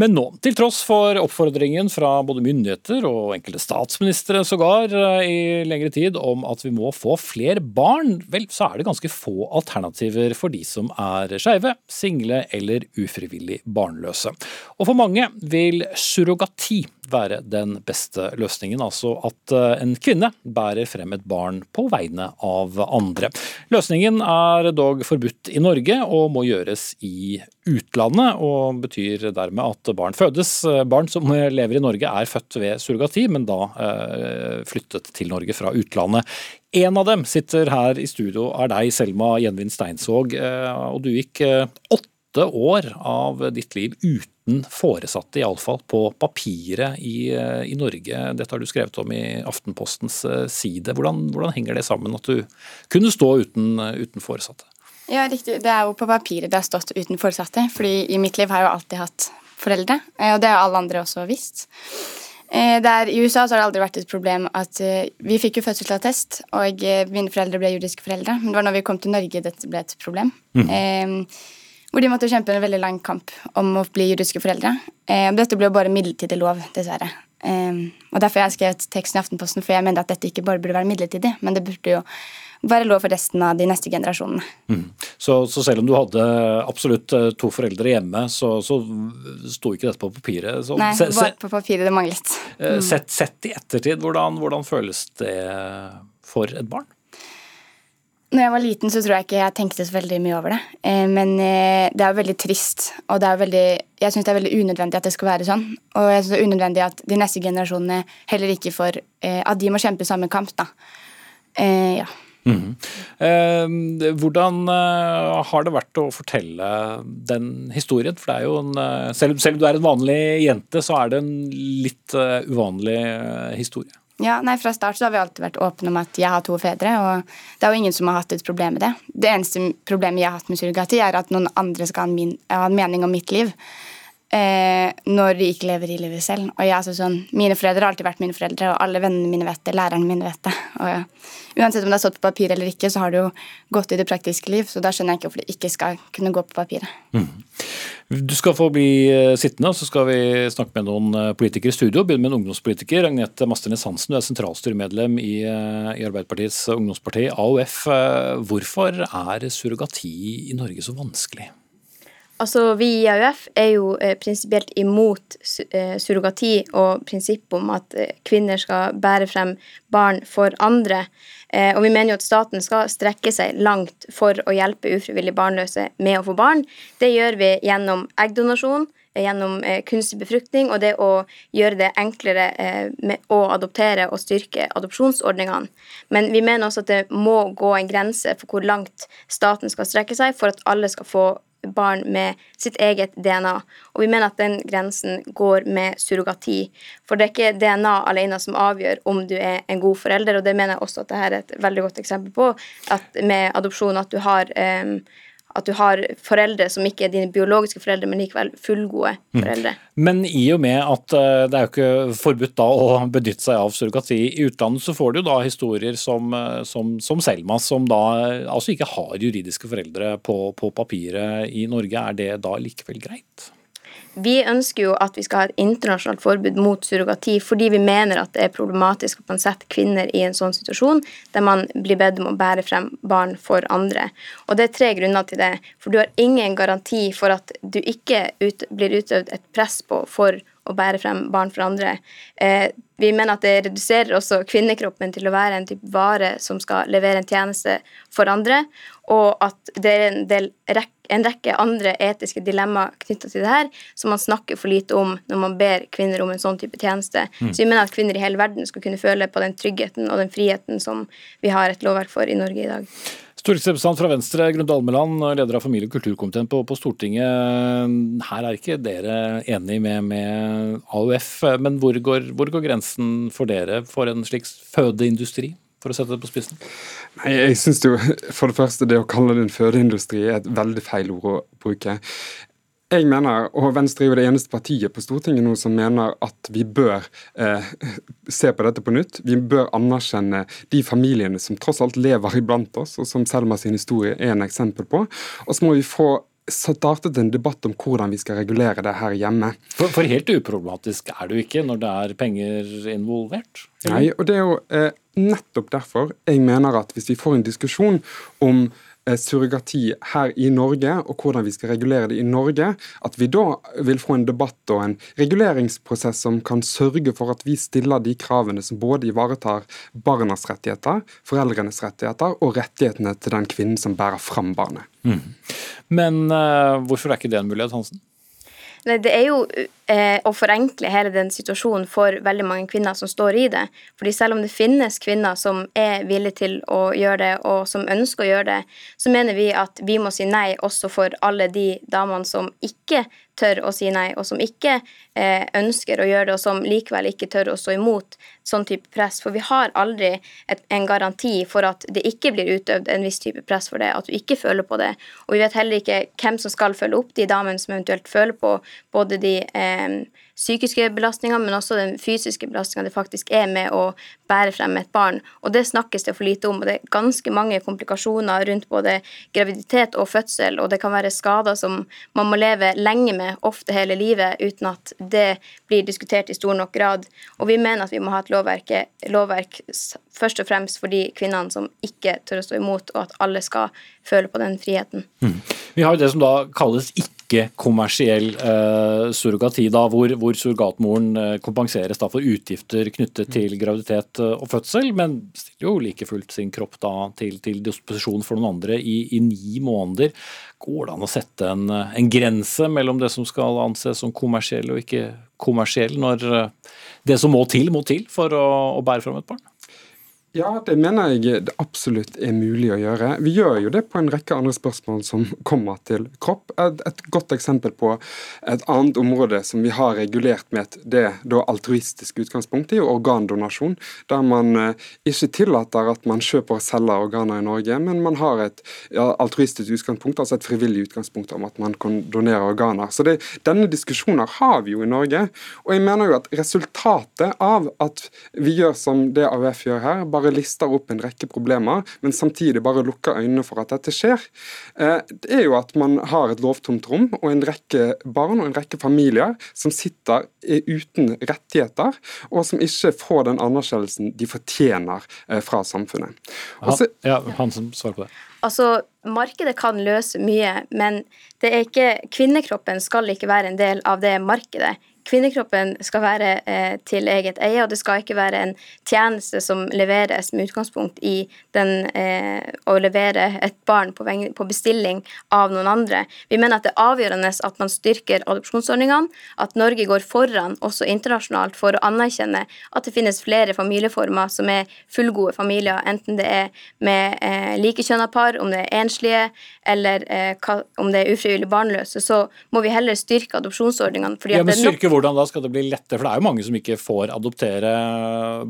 Men nå, til tross for oppfordringen fra både myndigheter og enkelte statsministre sågar eh, i lengre tid om at vi må få flere barn, vel, så er det ganske få alternativer for de som er skeive, single eller ufrivillig barnløse. Og for mange vil surrogati være den beste løsningen, altså at eh, en kvinne bærer frem et barn på vegne av andre. Løsningen er dog forbudt i Norge og må gjøres i utlandet, og betyr dermed at barn fødes. Barn som lever i Norge er født ved surrogati, men da eh, flyttet til Norge fra utlandet. En av dem sitter her i studio, er deg, Selma Gjenvin Steinsvåg, eh, og du gikk åtte år av ditt liv uten foresatte, iallfall på papiret i, eh, i, Norge. Dette har du skrevet om i Aftenpostens eh, side. Hvordan, hvordan henger det sammen at du kunne stå uten, eh, uten foresatte? Ja, riktig. Det er jo på papiret det har stått uten foresatte. fordi i mitt liv har jeg jo alltid hatt foreldre, og det har alle andre også visst. Der, I USA så har det aldri vært et problem at Vi fikk jo fødselsattest, og mine foreldre ble juridiske foreldre. Men det var når vi kom til Norge dette ble et problem. Mm. Eh, hvor de måtte kjempe en veldig lang kamp om å bli juridiske foreldre. Eh, dette ble jo bare midlertidig lov, dessverre. Eh, og Derfor har jeg skrevet teksten i Aftenposten, for jeg mente at dette ikke bare burde være midlertidig, men det burde jo være lov for resten av de neste generasjonene. Mm. Så, så, selv om du hadde absolutt eh, to foreldre hjemme, så, så sto ikke dette på papiret? Så, Nei, bare på papiret det manglet. Eh, mm. Sett, sett, i ettertid, hvordan, hvordan føles det for et barn? Når jeg var liten, så tror jeg ikke jeg tenkte så veldig mye over det. Eh, men eh, det er jo veldig trist, og det er veldig, jeg syns det er veldig unødvendig at det skal være sånn. Og jeg synes det er unødvendig at de neste generasjonene heller ikke får eh, At de må kjempe samme kamp, da. Ja. Mm -hmm. hvordan har det vært å fortelle den historien? For det er jo en selv om du er en vanlig jente, så er det en litt uvanlig historie. Ja, nei, Fra start så har vi alltid vært åpne om at jeg har to fedre, og det er jo ingen som har hatt et problem med det. Det eneste problemet jeg har hatt med surrogati, er at noen andre skal ha en, min, ha en mening om mitt liv. Eh, når de ikke lever i livet selv. Og jeg, altså sånn, Mine foreldre har alltid vært mine foreldre, og alle vennene mine vet det. Læreren mine vet det. Og ja, Uansett om det er stått på papir eller ikke, så har det jo gått i det praktiske liv. Så da skjønner jeg ikke hvorfor det ikke skal kunne gå på papiret. Mm. Du skal få bli eh, sittende, og så skal vi snakke med noen eh, politikere i studio. Begynne med en ungdomspolitiker. Agnete Masternes Hansen, du er sentralstyremedlem i, eh, i Arbeiderpartiets ungdomsparti AUF. Hvorfor er surrogati i Norge så vanskelig? Altså, Vi i AUF er jo eh, prinsipielt imot eh, surrogati og prinsippet om at eh, kvinner skal bære frem barn for andre. Eh, og vi mener jo at staten skal strekke seg langt for å hjelpe ufrivillig barnløse med å få barn. Det gjør vi gjennom eggdonasjon, gjennom eh, kunstig befruktning og det å gjøre det enklere eh, å adoptere og styrke adopsjonsordningene. Men vi mener også at det må gå en grense for hvor langt staten skal strekke seg for at alle skal få barn med sitt eget DNA. Og vi mener at den grensen går med surrogati. For det er ikke DNA alene som avgjør om du er en god forelder, og det mener jeg også at dette er et veldig godt eksempel på. At med adopsjon at du har um, at du har foreldre som ikke er dine biologiske foreldre, men likevel fullgode mm. foreldre. Mm. Men i og med at eh, det er jo ikke forbudt da å benytte seg av surrogati i utlandet, så får du jo da historier som, eh, som, som Selma, som da altså ikke har juridiske foreldre på, på papiret i Norge. Er det da likevel greit? Vi ønsker jo at vi skal ha et internasjonalt forbud mot surrogati fordi vi mener at det er problematisk at man setter kvinner i en sånn situasjon der man blir bedt om å bære frem barn for andre. Og det er tre grunner til det. For du har ingen garanti for at du ikke ut, blir utøvd et press på for å bære frem barn for andre. Eh, vi mener at det reduserer også kvinnekroppen til å være en type vare som skal levere en tjeneste for andre, og at det er en, del, en rekke andre etiske dilemmaer knytta til det her som man snakker for lite om når man ber kvinner om en sånn type tjeneste. Mm. Så vi mener at kvinner i hele verden skal kunne føle på den tryggheten og den friheten som vi har et lovverk for i Norge i dag. Stortingsrepresentant fra Venstre, Grunde Almeland, leder av familie- og kulturkomiteen på, på, Stortinget. Her er ikke dere enig med, med AUF, men hvor går, hvor går, grensen for dere for en slik fødeindustri? For å sette det på spissen? Nei, jeg synes jo, For det første, det å kalle det en fødeindustri er et veldig feil ord å bruke. Jeg mener, og Venstre er jo det eneste partiet på Stortinget nå som mener at vi bør eh, se på dette på nytt. Vi bør anerkjenne de familiene som tross alt lever iblant oss, og som Selma sin historie er en eksempel på. Og så må vi få startet en debatt om hvordan vi skal regulere det her hjemme. For, for helt uproblematisk er det jo ikke når det er penger involvert? Nei, og det er jo eh, nettopp derfor jeg mener at hvis vi får en diskusjon om surrogati her i Norge, og hvordan vi skal regulere det i Norge, at vi da vil få en debatt og en reguleringsprosess som kan sørge for at vi stiller de kravene som både ivaretar barnas rettigheter, foreldrenes rettigheter og rettighetene til den kvinnen som bærer fram barnet. Mm. Men uh, hvorfor er ikke det en mulighet, Hansen? Nei, det er jo eh, å forenkle hele den situasjonen for veldig mange kvinner som står i det. Fordi selv om det finnes kvinner som er villige til å gjøre det, og som ønsker å gjøre det, så mener vi at vi må si nei også for alle de damene som ikke tør å si nei, og som ikke eh, ønsker å gjøre det, og som likevel ikke tør å stå imot sånn type press. For vi har aldri et, en garanti for at det ikke blir utøvd en viss type press for det, at du ikke føler på det. Og vi vet heller ikke hvem som skal følge opp de damene som eventuelt føler på både de eh, psykiske belastninger, men også den fysiske belastninga det faktisk er med å bære frem et barn. Og det snakkes det for lite om. og Det er ganske mange komplikasjoner rundt både graviditet og fødsel, og det kan være skader som man må leve lenge med, ofte hele livet, uten at det blir diskutert i stor nok grad. Og vi mener at vi må ha et lovverk, lovverk først og fremst for de kvinnene som ikke tør å stå imot, og at alle skal føle på den friheten. Mm. Vi har jo det som da kalles ikke-kommersiell eh, surrogati, da, hvor, hvor surrogatmoren eh, kompenseres da for utgifter knyttet til graviditet eh, og fødsel, men stiller jo like fullt sin kropp da til, til disposisjon for noen andre i, i, ni måneder. Går det an å sette en, eh, en, grense mellom det som skal anses som kommersiell og ikke kommersiell, når det som må til, må til for å, å bære fram et barn? Ja, det mener jeg det absolutt er mulig å gjøre. Vi gjør jo det på en rekke andre spørsmål som kommer til kropp. Et, et godt eksempel på et annet område som vi har regulert med et det da altruistiske utgangspunkt, er jo organdonasjon. Der man eh, ikke tillater at man kjøper og selger organer i Norge, men man har et ja, altruistisk utgangspunkt, altså et frivillig utgangspunkt om at man kan donere organer. Så det, Denne diskusjonen har vi jo i Norge. Og jeg mener jo at resultatet av at vi gjør som det AUF gjør her, bare bare lister opp en rekke problemer, men samtidig bare lukker øynene for at dette skjer, eh, det er jo at man har et lovtomt rom og en rekke barn og en rekke familier som sitter uten rettigheter, og som ikke får den anerkjennelsen de fortjener eh, fra samfunnet. Også, ja, som svar på det. Altså, Markedet kan løse mye, men det er ikke, kvinnekroppen skal ikke være en del av det markedet. Kvinnekroppen skal være eh, til eget eie, og det skal ikke være en tjeneste som leveres med utgangspunkt i den, eh, å levere et barn på, på, bestilling av noen andre. Vi mener at det er avgjørende at man styrker adopsjonsordningene, at Norge går foran også internasjonalt for å anerkjenne at det finnes flere familieformer som er fullgode familier, enten det er med eh, likekjønna par, om det er enslige, eller eh, om det er ufrivillig barnløse, så må vi heller styrke adopsjonsordningene. ja, det er nok hvordan da skal det bli lettere? For det er jo mange som ikke får adoptere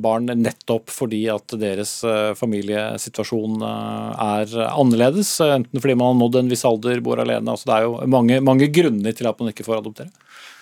barn nettopp fordi at deres eh, familiesituasjon eh, er annerledes. Enten fordi man har nådd en viss alder, bor alene. Altså det er jo mange, mange grunner til at man ikke får adoptere.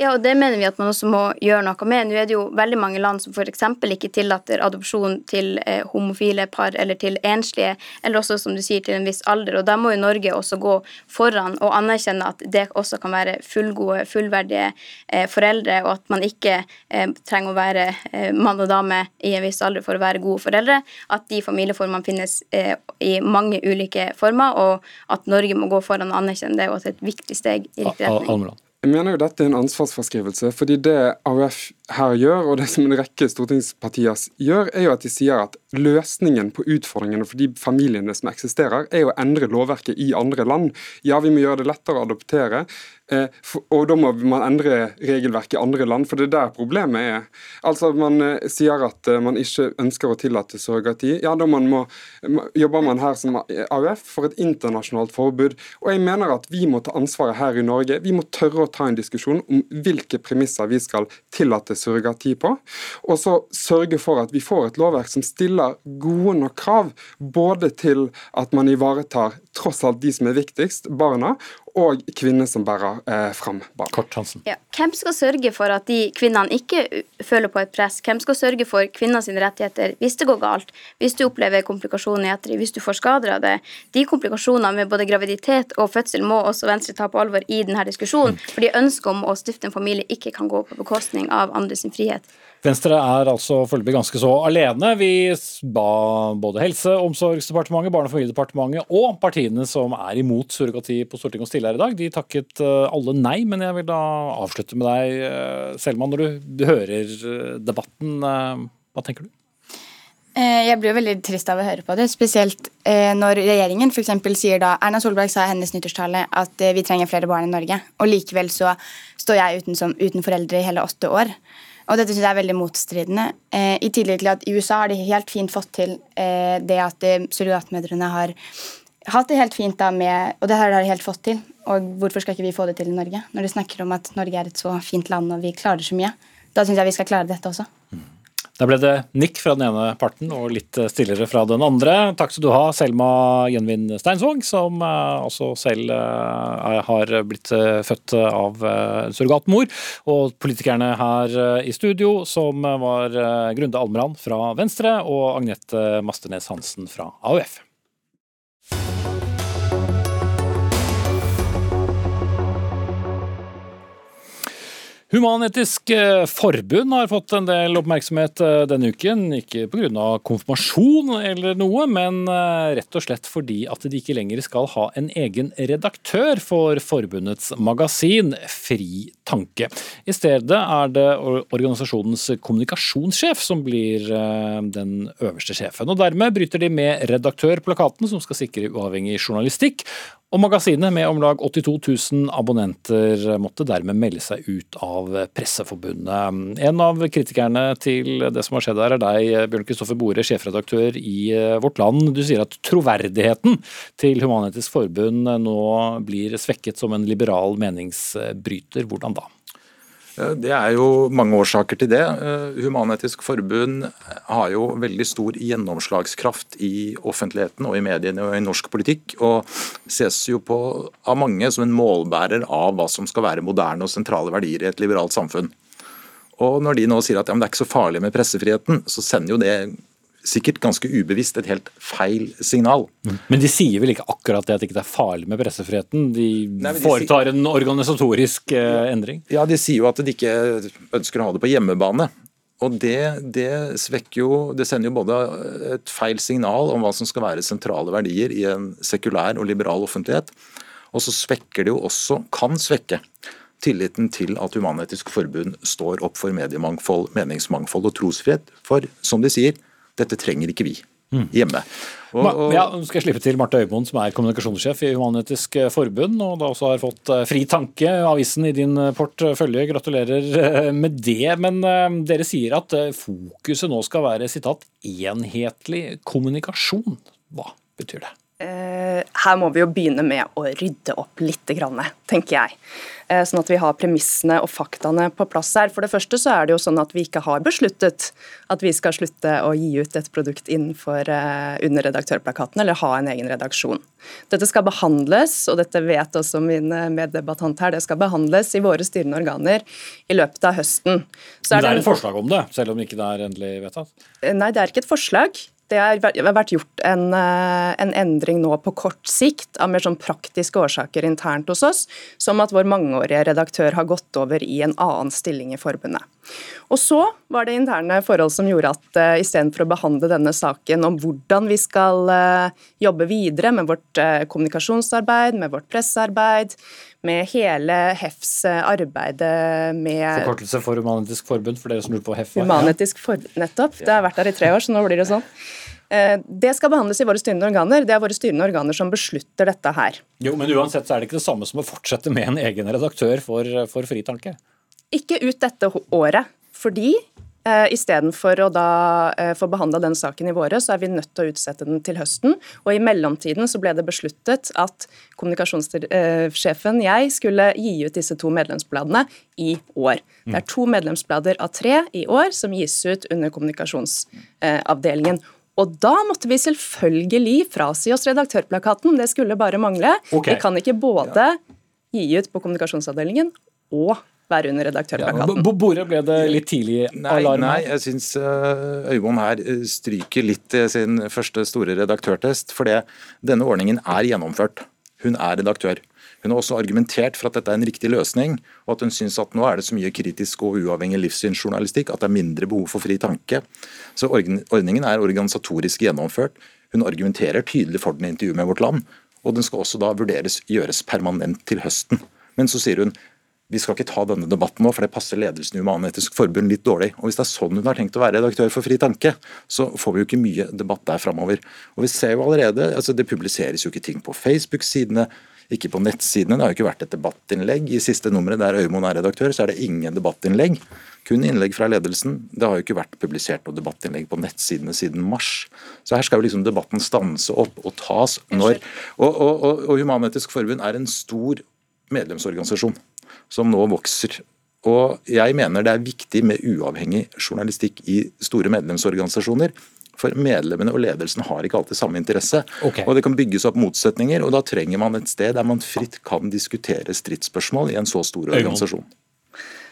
Ja, og det mener vi at man også må gjøre noe med. Nå er det jo veldig mange land som f.eks. ikke tillater adopsjon til eh, homofile par eller til enslige, eller også, som du sier, til en viss alder. Og da må jo Norge også gå foran og anerkjenne at det også kan være fullgode, fullverdige eh, foreldre, og at man ikke eh, trenger å være eh, mann og dame i en viss alder for å være gode foreldre. At de familieformene finnes eh, i mange ulike former, og at Norge må gå foran og anerkjenne det, og at det er et viktig steg i riktig retning. Jeg mener jo dette er en ansvarsforskrivelse, fordi det AUF her gjør, og det som en rekke stortingspartier gjør, er jo at de sier at løsningen på utfordringene for de familiene som eksisterer, er å endre lovverket i andre land. Ja, vi må gjøre det lettere å adoptere, Eh, og da må man endre regelverket i andre land, for det er der problemet er. Altså Man eh, sier at eh, man ikke ønsker å tillate surrogati. Ja, da man må, jobber man her som AUF for et internasjonalt forbud. Og jeg mener at vi må ta ansvaret her i Norge. Vi må tørre å ta en diskusjon om hvilke premisser vi skal tillate surrogati på. Og så sørge for at vi får et lovverk som stiller gode nok krav, både til at man ivaretar tross alt de som er viktigst, barna, og kvinner som bærer eh, fram barn. Kort Ja. Hvem skal sørge for at de kvinnene ikke føler på et press? Hvem skal sørge for kvinners rettigheter hvis det går galt, hvis du opplever komplikasjoner i ettertid, hvis du får skader av det? De komplikasjonene med både graviditet og fødsel må også Venstre ta på alvor i denne diskusjonen, mm. fordi ønsket om å stifte en familie ikke kan gå på bekostning av andres frihet. Venstre er altså foreløpig ganske så alene. Vi ba både Helse- og omsorgsdepartementet, Barne- og familiedepartementet og partiene som er imot surrogati på Stortinget å stille her i dag, de takket eh, alle nei. Men jeg vil da avslutte med deg, eh, Selma. Når du hører eh, debatten, hva tenker du? Jeg blir jo veldig trist av å høre på det, spesielt når regjeringen f.eks. sier da Erna Solberg sa i hennes nyttårstale at vi trenger flere barn i Norge, og likevel så står jeg uten, som, uten foreldre i hele åtte år. Og dette synes jeg er veldig motstridende. Eh, I tillegg til at i USA har de helt fint fått til eh, det at eh, surrogatmødrene har hatt det helt fint da med Og det har de helt fått til. Og hvorfor skal ikke vi få det til i Norge? Når de snakker om at Norge er et så fint land og vi klarer så mye. Da syns jeg vi skal klare dette også. Mm. Da ble det nikk fra den ene parten og litt stillere fra den andre. Takk skal du ha, Selma Gjenvin Steinsvåg, som eh, også selv eh, har blitt eh, født av surrogatmor. Og politikerne her i studio, som var Grunde Almran fra Venstre og Agnete Masternes Hansen fra AUF. Human-Etisk eh, Forbund har fått en del oppmerksomhet eh, denne uken. Ikke pga. konfirmasjon eller noe, men eh, rett og slett fordi at de ikke lenger skal ha en egen redaktør for forbundets magasin Fri tanke. I stedet er det organisasjonens kommunikasjonssjef som blir den øverste sjefen. Og Dermed bryter de med redaktørplakaten, som skal sikre uavhengig journalistikk, Og Magasinet med om lag 82 000 abonnenter måtte dermed melde seg ut av Presseforbundet. En av kritikerne til det som har skjedd her er deg, Bjørn Kristoffer Bore, sjefredaktør i Vårt Land. Du sier at troverdigheten til Human-Etisk Forbund nå blir svekket som en liberal meningsbryter. Hvordan da? Det er jo mange årsaker til det. Eh, Human-Etisk Forbund har jo veldig stor gjennomslagskraft i offentligheten og i mediene og i norsk politikk, og ses jo på av mange som en målbærer av hva som skal være moderne og sentrale verdier i et liberalt samfunn. Og Når de nå sier at ja, det er ikke så farlig med pressefriheten, så sender jo det sikkert ganske ubevisst et helt feil signal. Men de sier vel ikke akkurat det at det ikke er farlig med pressefriheten? De, Nei, de foretar sier... en organisatorisk eh, endring? Ja, de sier jo at de ikke ønsker å ha det på hjemmebane. Og det, det, svekker jo Det sender jo både et feil signal om hva som skal være sentrale verdier i en sekulær og liberal offentlighet, og så svekker det jo også, kan svekke, tilliten til at Human-Etisk Forbund står opp for mediemangfold, meningsmangfold og trosfrihet. For som de sier, dette trenger ikke vi hjemme. Og, og... Ja, nå skal jeg slippe til Marte Øymoen, som er kommunikasjonssjef i Human-Etisk Forbund, og da også har fått eh, Fri Tanke, avisen i din portfølje. Gratulerer eh, med det. Men eh, dere sier at fokuset nå skal være sitat, enhetlig kommunikasjon. Hva betyr det? Her må vi jo begynne med å rydde opp litt, tenker jeg. Eh, sånn at vi har premissene og faktaene på plass her. For det første så er det jo sånn at vi ikke har besluttet at vi skal slutte å gi ut et produkt innenfor eh, under redaktørplakaten, eller ha en egen redaksjon. Dette skal behandles, og dette vet også min eh, meddebattant her, det skal behandles i våre styrende organer i løpet av høsten. Så Men det er et forslag om det, selv om ikke det er endelig vedtatt? Nei, det er ikke et forslag. Det har vært gjort en, eh, en, endring nå på kort sikt av mer sånn praktiske årsaker internt hos oss, som at vår mangeårige redaktør har gått over i en annen stilling i forbundet. Og så var det interne forhold som gjorde at uh, istedenfor å behandle denne saken om hvordan vi skal uh, jobbe videre med vårt uh, kommunikasjonsarbeid, med vårt pressearbeid, med hele HEFs arbeid med Forkortelse for Human-Etisk Forbund, for dere som lurer på HEF? Human-Etisk Forbund, nettopp. Det har vært der i tre år, så nå blir det sånn. Det skal behandles i våre styrende organer. Det er våre styrende organer som beslutter dette her. Jo, Men uansett så er det ikke det samme som å fortsette med en egen redaktør for, for Fritanke? Ikke ut dette året, fordi eh, Istedenfor å da eh, få behandla den saken i våre, så er vi nødt til å utsette den til høsten. Og i mellomtiden så ble det besluttet at kommunikasjonssjefen, jeg, skulle gi ut disse to medlemsbladene i år. Det er to medlemsblader av tre i år som gis ut under kommunikasjonsavdelingen. Og da måtte vi selvfølgelig frasi oss redaktørplakaten, det skulle bare mangle. Okay. Vi kan ikke både gi ut på kommunikasjonsavdelingen og være under redaktørplakaten. Ja, Bore, ble det litt tidlig alarm? Nei, nei jeg syns uh, Øyvond her eh, stryker litt sin første store redaktørtest. For denne ordningen er gjennomført. Hun er redaktør. Hun har også argumentert for at dette er en riktig løsning, og at hun syns at nå er det så mye kritisk og uavhengig livssynsjournalistikk at det er mindre behov for fri tanke. Så ordningen er organisatorisk gjennomført. Hun argumenterer tydelig for den i intervjuet med Vårt Land, og den skal også da vurderes gjøres permanent til høsten. Men så sier hun vi skal ikke ta denne debatten nå, for det passer ledelsen i Human-Etisk Forbund litt dårlig. Og Hvis det er sånn hun har tenkt å være redaktør for Fri Tanke, så får vi jo ikke mye debatt der framover. Og vi ser jo allerede, altså Det publiseres jo ikke ting på Facebook-sidene, ikke på nettsidene. Det har jo ikke vært et debattinnlegg. I siste nummeret der Øymoen er redaktør, så er det ingen debattinnlegg. Kun innlegg fra ledelsen. Det har jo ikke vært publisert noe debattinnlegg på nettsidene siden mars. Så her skal jo liksom debatten stanse opp og tas når Og, og, og, og Human-Etisk Forbund er en stor medlemsorganisasjon som nå vokser. Og jeg mener det er viktig med uavhengig journalistikk i store medlemsorganisasjoner. For medlemmene og ledelsen har ikke alltid samme interesse. Okay. Og det kan bygges opp motsetninger, og da trenger man et sted der man fritt kan diskutere stridsspørsmål i en så stor organisasjon.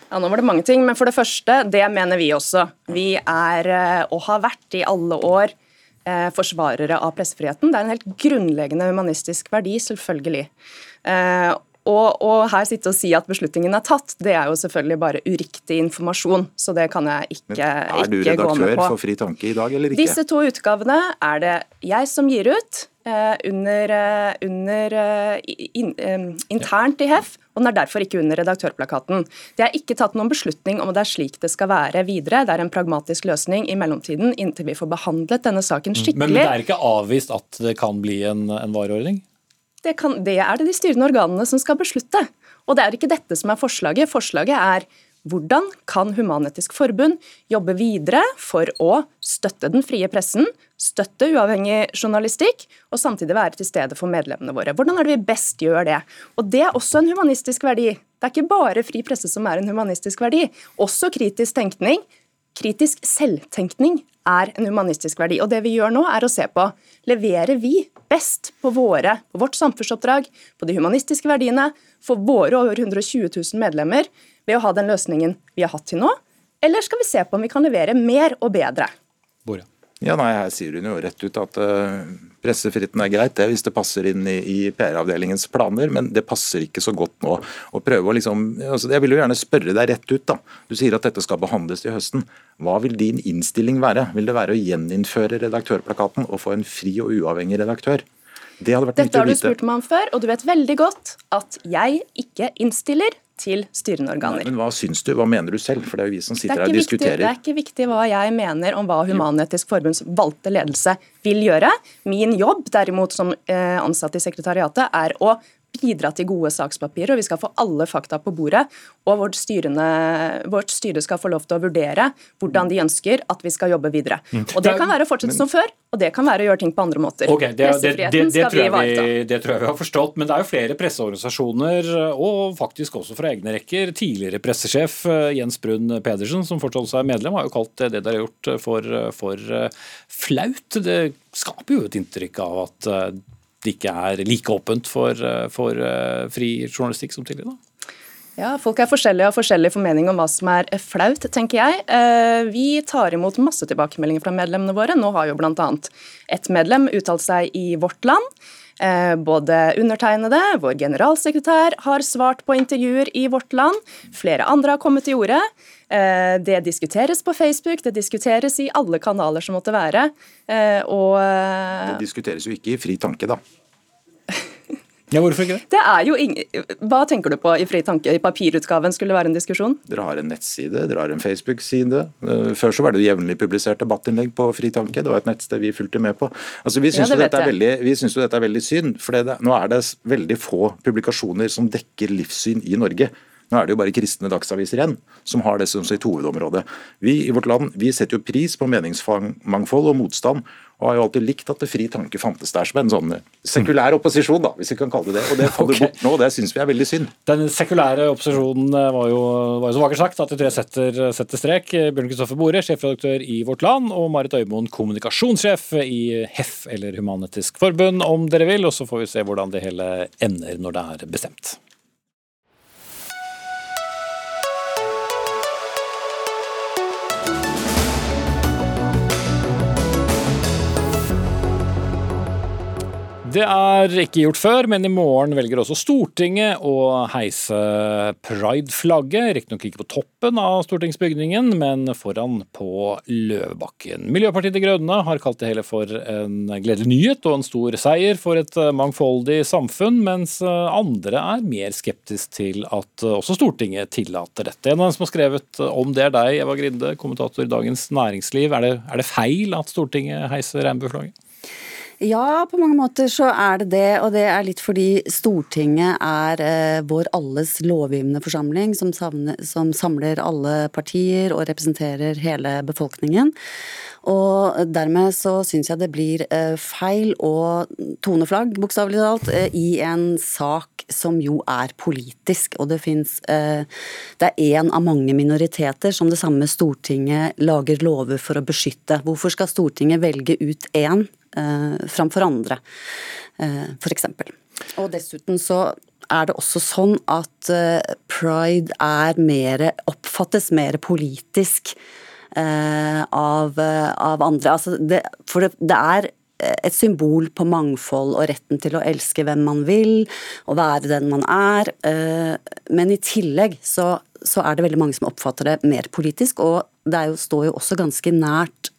Ja, Nå var det mange ting, men for det første, det mener vi også. Vi er, eh, og har vært i alle år, eh, forsvarere av pressefriheten. Det er en helt grunnleggende humanistisk verdi, selvfølgelig. Eh, og, og, her sitte og si at beslutningen er tatt, det er jo selvfølgelig bare uriktig informasjon. Så det kan jeg ikke, ikke gå med på. Er du redaktør for Fri Tanke i dag, eller ikke? Disse to utgavene er det jeg som gir ut. Eh, under, eh, under in, in, eh, internt i HEF, og den er derfor ikke under redaktørplakaten. Det er ikke tatt noen beslutning om det er slik det skal være videre. Det er en pragmatisk løsning i mellomtiden inntil vi får behandlet denne saken skikkelig. Men det er ikke avvist at det kan bli en, en vareordning? Det, kan, det er det de styrende organene som skal beslutte. Og det er ikke dette som er forslaget. Forslaget er hvordan kan Human-Etisk Forbund jobbe videre for å støtte den frie pressen, støtte uavhengig journalistikk, og samtidig være til stede for medlemmene våre? Hvordan er det vi best gjør det? Og Det er også en humanistisk verdi. Det er ikke bare fri presse som er en humanistisk verdi. Også kritisk tenkning. Kritisk selvtenkning er en humanistisk verdi. Og det vi gjør nå, er å se på leverer vi best på, våre, på vårt samfunnsoppdrag, på de humanistiske verdiene, for våre over 120 000 medlemmer, ved å ha den løsningen vi har hatt til nå? Eller skal vi se på om vi kan levere mer og bedre? Ja, nei, Her sier hun jo rett ut at uh, pressefriheten er greit det hvis det passer inn i, i PR-avdelingens planer, men det passer ikke så godt nå. å prøve å liksom, altså Jeg vil jo gjerne spørre deg rett ut. da. Du sier at dette skal behandles til høsten. Hva vil din innstilling være? Vil det være å gjeninnføre redaktørplakaten og få en fri og uavhengig redaktør? Det hadde vært Dette har du spurt meg om før, og du vet veldig godt at jeg ikke innstiller til styrende organer. Nei, men Hva syns du, hva mener du selv? For det er jo vi som sitter her og viktig, det er ikke viktig hva jeg mener om hva Human-Etisk Forbunds valgte ledelse vil gjøre. Min jobb derimot som eh, ansatt i sekretariatet er å bidra til gode sakspapirer, og vi skal få alle fakta på bordet. Og vårt, styrende, vårt, styre skal få lov til å vurdere hvordan de ønsker at vi skal jobbe videre. Mm. Og Det kan være å fortsette som før, og det kan være å gjøre ting på andre måter. Okay, det, det, det, det, tror vi, det tror jeg vi har forstått, men det er jo flere presseorganisasjoner, og faktisk også fra egne rekker. Tidligere pressesjef eh, Jens Brun Pedersen, som fortsatt er medlem, har jo kalt det dere har gjort for, for eh, flaut. Det skaper jo et inntrykk av at eh, det ikke er like åpent for, eh, for eh, fri journalistikk som tidligere? Ja, Folk er forskjellige og har forskjellig formening om hva som er flaut, tenker jeg. Eh, vi tar imot masse tilbakemeldinger fra medlemmene våre. Nå har jo bl.a. ett medlem uttalt seg i Vårt Land. Både undertegnede, vår generalsekretær, har svart på intervjuer i Vårt Land. Flere andre har kommet til orde. Det diskuteres på Facebook, det diskuteres i alle kanaler som måtte være. Og Det diskuteres jo ikke i Fri tanke, da. Ja, hvorfor ikke det? det er jo ingen... Hva tenker du på i Fri tanke? I papirutgaven skulle det være en diskusjon? Dere har en nettside, dere har en Facebook-side. Eh, før så var det jevnlig publisert debattinnlegg på Fri tanke. Det var et nettsted vi fulgte med på. Altså, Vi syns ja, jo, dette er veldig synd, for det, nå er det veldig få publikasjoner som dekker livssyn i Norge. Nå er det jo bare kristne dagsaviser igjen som har det som sitt hovedområde. Vi i vårt land vi setter jo pris på meningsmangfold og motstand, og har jo alltid likt at det Fri tanke fantes der som en sånn sekulær opposisjon, da, hvis vi kan kalle det det. Og det faller okay. bort nå, og det syns vi er veldig synd. Den sekulære opposisjonen eh, var jo, var jo så vakkert sagt at de tre setter, setter strek. Bjørn Kristoffer Bore, sjefredaktør i Vårt Land, og Marit Øymoen, kommunikasjonssjef i HEF, eller Human-Etisk Forbund, om dere vil. Og så får vi se hvordan det hele ender når det er bestemt. Det er ikke gjort før, men i morgen velger også Stortinget å heise pride-flagget. Riktignok ikke på toppen av stortingsbygningen, men foran på Løvebakken. Miljøpartiet De Grønne har kalt det hele for en gledelig nyhet og en stor seier for et mangfoldig samfunn, mens andre er mer skeptisk til at også Stortinget tillater dette. En av dem som har skrevet om det er deg, Eva Grinde, kommentator i Dagens Næringsliv. Er det, er det feil at Stortinget heiser regnbueflagget? Ja, på mange måter så er det det. Og det er litt fordi Stortinget er eh, vår alles lovgivende forsamling, som, savner, som, samler alle partier og representerer hele befolkningen. Og dermed så syns jeg det blir eh, feil å tone flagg, bokstavelig talt, eh, i en sak som jo er politisk. Og det fins eh, Det er én av mange minoriteter som det samme Stortinget lager lover for å beskytte. Hvorfor skal Stortinget velge ut én framfor andre, eh, f.eks. Og dessuten så er det også sånn at eh, pride er mer, oppfattes mer politisk eh, av, eh, av, andre. Altså det, for det, det er et symbol på mangfold og retten til å elske hvem man vil, og være den man er. Eh, men i tillegg så, så er det veldig mange som oppfatter det mer politisk, og det jo, står jo også ganske nært eh,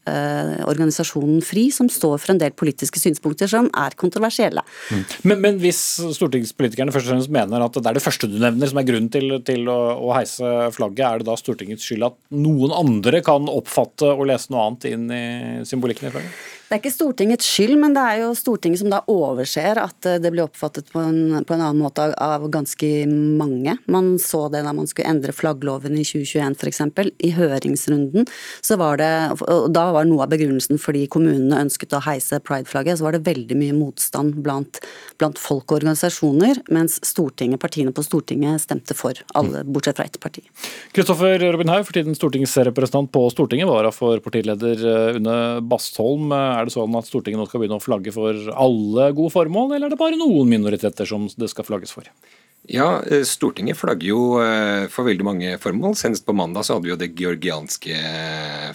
organisasjonen FRI, som står for en del politiske synspunkter som er kontroversielle. Mm. Men, men, hvis stortingspolitikerne først og fremst mener at det er det første du nevner som er grunnen til, til å, å, heise flagget, er det da Stortingets skyld at noen andre kan oppfatte og lese noe annet inn i symbolikken i flagget? Det er ikke Stortingets skyld, men det er jo Stortinget som da overser at eh, det ble oppfattet på en, på en annen måte av, av, ganske mange. Man så det da man skulle endre flaggloven i 2021 f.eks. I høringsrunden så var det og Da var noe av begrunnelsen fordi kommunene ønsket å heise prideflagget, så var det veldig mye motstand blant, blant folk og organisasjoner, mens Stortinget, partiene på Stortinget stemte for. Alle bortsett fra ett parti. Kristoffer Robin Haug, for tiden stortingsrepresentant på Stortinget, vara for partileder eh, Une Bastholm. Er det sånn at Stortinget nå skal begynne å flagge for alle gode formål, eller er det bare noen minoriteter som det skal flagges for? Ja, eh, Stortinget flagger jo eh, for veldig mange formål. Senest på mandag så hadde vi jo det georgianske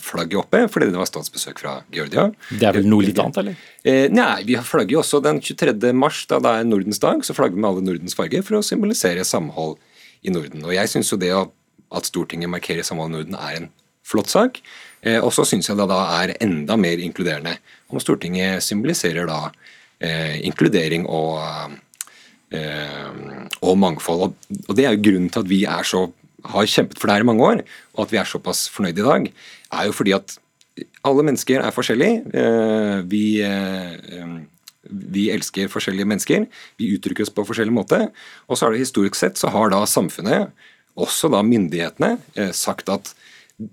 flagget oppe, fordi det var statsbesøk fra Georgia. Det er vel noe litt annet, eller? Eh, nei, vi flagger jo også den 23. mars, da det er Nordens dag. Så flagger vi med alle Nordens farger for å symbolisere samhold i Norden. Og jeg syns jo det at Stortinget markerer samhold i Norden er en flott sak. Eh, og så syns jeg det da er enda mer inkluderende om Stortinget symboliserer da eh, inkludering og, eh, og mangfold. Og, det er jo grunnen til at vi er så, har kjempet for det her i mange år, og at vi er såpass fornøyde i dag, er jo fordi at alle mennesker er forskjellige. Eh, vi, eh, vi elsker forskjellige mennesker. Vi uttrykker oss på forskjellig måte. Og så er det historisk sett så har da samfunnet, også da myndighetene, eh, sagt at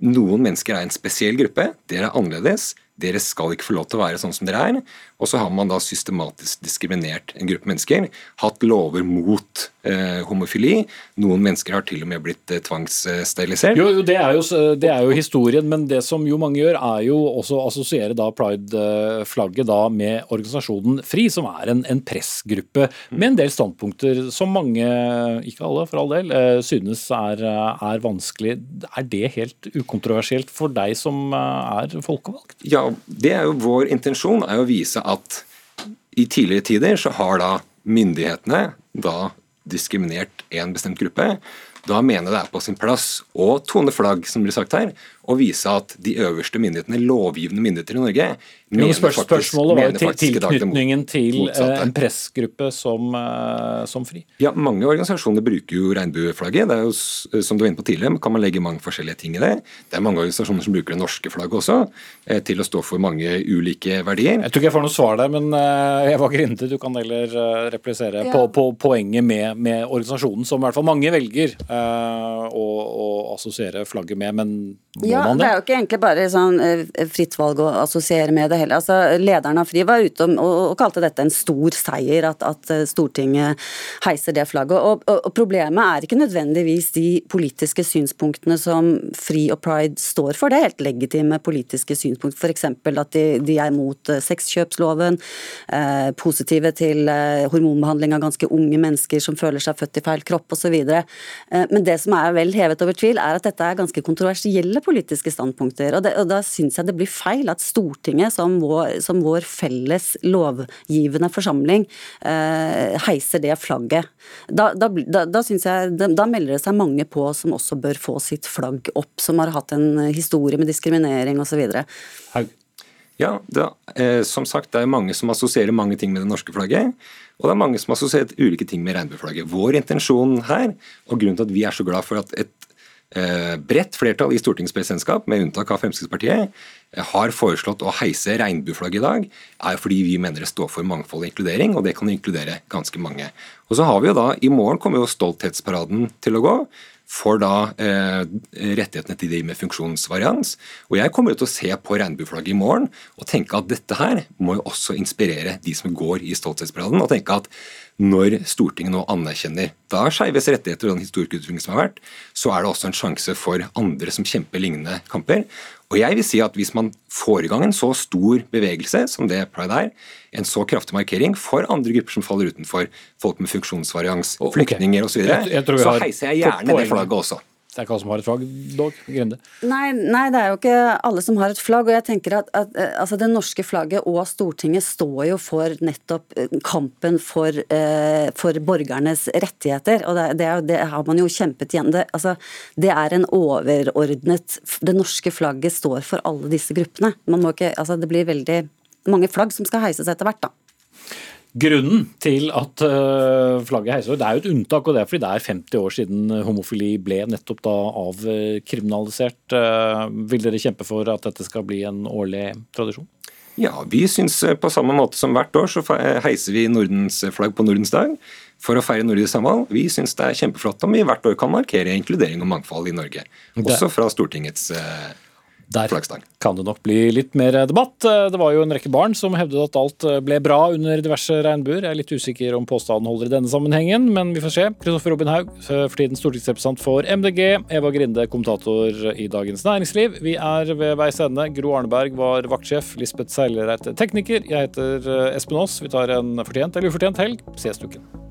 noen mennesker er en spesiell gruppe. Dere er annerledes. Dere skal ikke få lov til å være sånn som dere er. Og så har man da systematisk diskriminert en gruppe mennesker. Hatt lover mot eh, homofili. Noen mennesker har til og med blitt eh, tvangssterilisert. Jo, det er jo, det er jo, historien, men det som jo mange gjør, er jo også å assosiere da pride-flagget da med organisasjonen FRI, som er en, en, pressgruppe med en del standpunkter som mange, ikke alle for all del, eh, synes er, er vanskelig. Er det helt ukontroversielt for deg som eh, er folkevalgt? Ja, det er jo vår intensjon, er å vise at i tidligere tider så har da myndighetene da diskriminert en bestemt gruppe. Da mener jeg det er på sin plass å tone flagg, som blir sagt her, og vise at de øverste myndighetene, lovgivende myndigheter i Norge, mener spørs, faktisk, Spørsmålet var til, tilknytningen til eh, en pressgruppe som, eh, som, FRI. Ja, Mange organisasjoner bruker jo regnbueflagget. Det er jo, som du var inne på tidligere, kan man legge mange forskjellige ting i det. Det er mange organisasjoner som bruker det norske flagget også, eh, til å stå for mange ulike verdier. Jeg tror ikke jeg får noe svar der, men jeg var grinte. Du kan heller replisere ja. på, på, poenget med, med, organisasjonen, som i hvert fall mange velger å, å assosiere flagget med. men ja, det er jo ikke egentlig bare sånn eh, fritt valg å assosiere med det heller. Altså, lederen av FRI var ute og, og, kalte dette en stor seier, at, at eh, Stortinget heiser det flagget. Og, og, og, Problemet er ikke nødvendigvis de politiske synspunktene som FRI og Pride står for. Det er helt legitime politiske synspunkt, f.eks. at de, de, er mot eh, sexkjøpsloven, eh, positive til eh, hormonbehandling av ganske unge mennesker som føler seg født i feil kropp osv. Eh, men det som er vel hevet over tvil, er at dette er ganske kontroversielle politiske politiske standpunkter. Og, det, og Da syns jeg det blir feil at Stortinget, som vår, som vår felles lovgivende forsamling, eh, heiser det flagget. Da, da, da, da, jeg, da, melder det seg mange på som også bør få sitt flagg opp, som har hatt en historie med diskriminering osv. Ja, det, eh, som sagt, det er mange som assosierer mange ting med det norske flagget. Og det er mange som har assosiert ulike ting med regnbueflagget. Vår intensjon her, og grunnen til at vi er så glad for at et bredt flertall i Stortingets presidentskap, med unntak av Fremskrittspartiet, eh, har foreslått å heise regnbueflagget i dag, er fordi vi mener det står for mangfold og inkludering, og det kan inkludere ganske mange. Og så har vi jo da, I morgen kommer jo stolthetsparaden til å gå for da eh, rettighetene til de med funksjonsvarians. Og Jeg kommer til å se på regnbueflagget i morgen og tenke at dette her må jo også inspirere de som går i stolthetsparaden, og tenke at når Stortinget nå anerkjenner da skeives rettigheter og den historiske utviklingen som har vært, så er det også en sjanse for andre som kjemper lignende kamper. Og jeg vil si at Hvis man får i gang en så stor bevegelse som det Pride er, en så kraftig markering for andre grupper som faller utenfor, folk med funksjonsvarians, flyktninger osv., så, videre, så heiser jeg gjerne det flagget også. Det er ikke alle som har et flagg, dog? Grinde? Nei, nei, det er jo ikke alle som har et flagg. og jeg tenker at, at eh, altså Det norske flagget og Stortinget står jo for nettopp eh, kampen for, eh, for borgernes rettigheter. og det, det, det, har man jo kjempet igjen. Det, altså, det er en overordnet Det norske flagget står for alle disse gruppene. Man må ikke, altså Det blir veldig mange flagg som skal heises etter hvert. da. Grunnen til at eh, flagget heiser Det er jo et unntak, og det er fordi det er 50 år siden homofili ble nettopp da avkriminalisert. Eh, vil dere kjempe for at dette skal bli en årlig tradisjon? Ja, vi syns eh, på samme måte som hvert år så heiser vi Nordens flagg på Nordens dag for å feire nordisk samhold. Vi syns det er kjempeflott om vi hvert år kan markere inkludering og mangfold i Norge. Også fra Stortingets eh, Der flaggstang. kan det nok bli litt mer debatt. Det var jo en rekke barn som hevdet at alt ble bra under diverse regnbuer. Jeg er litt usikker om påstanden holder i denne sammenhengen, men vi får se. Kristoffer Robin Haug, for tiden stortingsrepresentant for MDG. Eva Grinde, kommentator i Dagens Næringsliv. Vi er ved veis ende. Gro Arneberg var vaktsjef. Lisbeth Seilereit tekniker. Jeg heter Espen Aas. Vi tar en fortjent eller ufortjent helg. Ses til uken.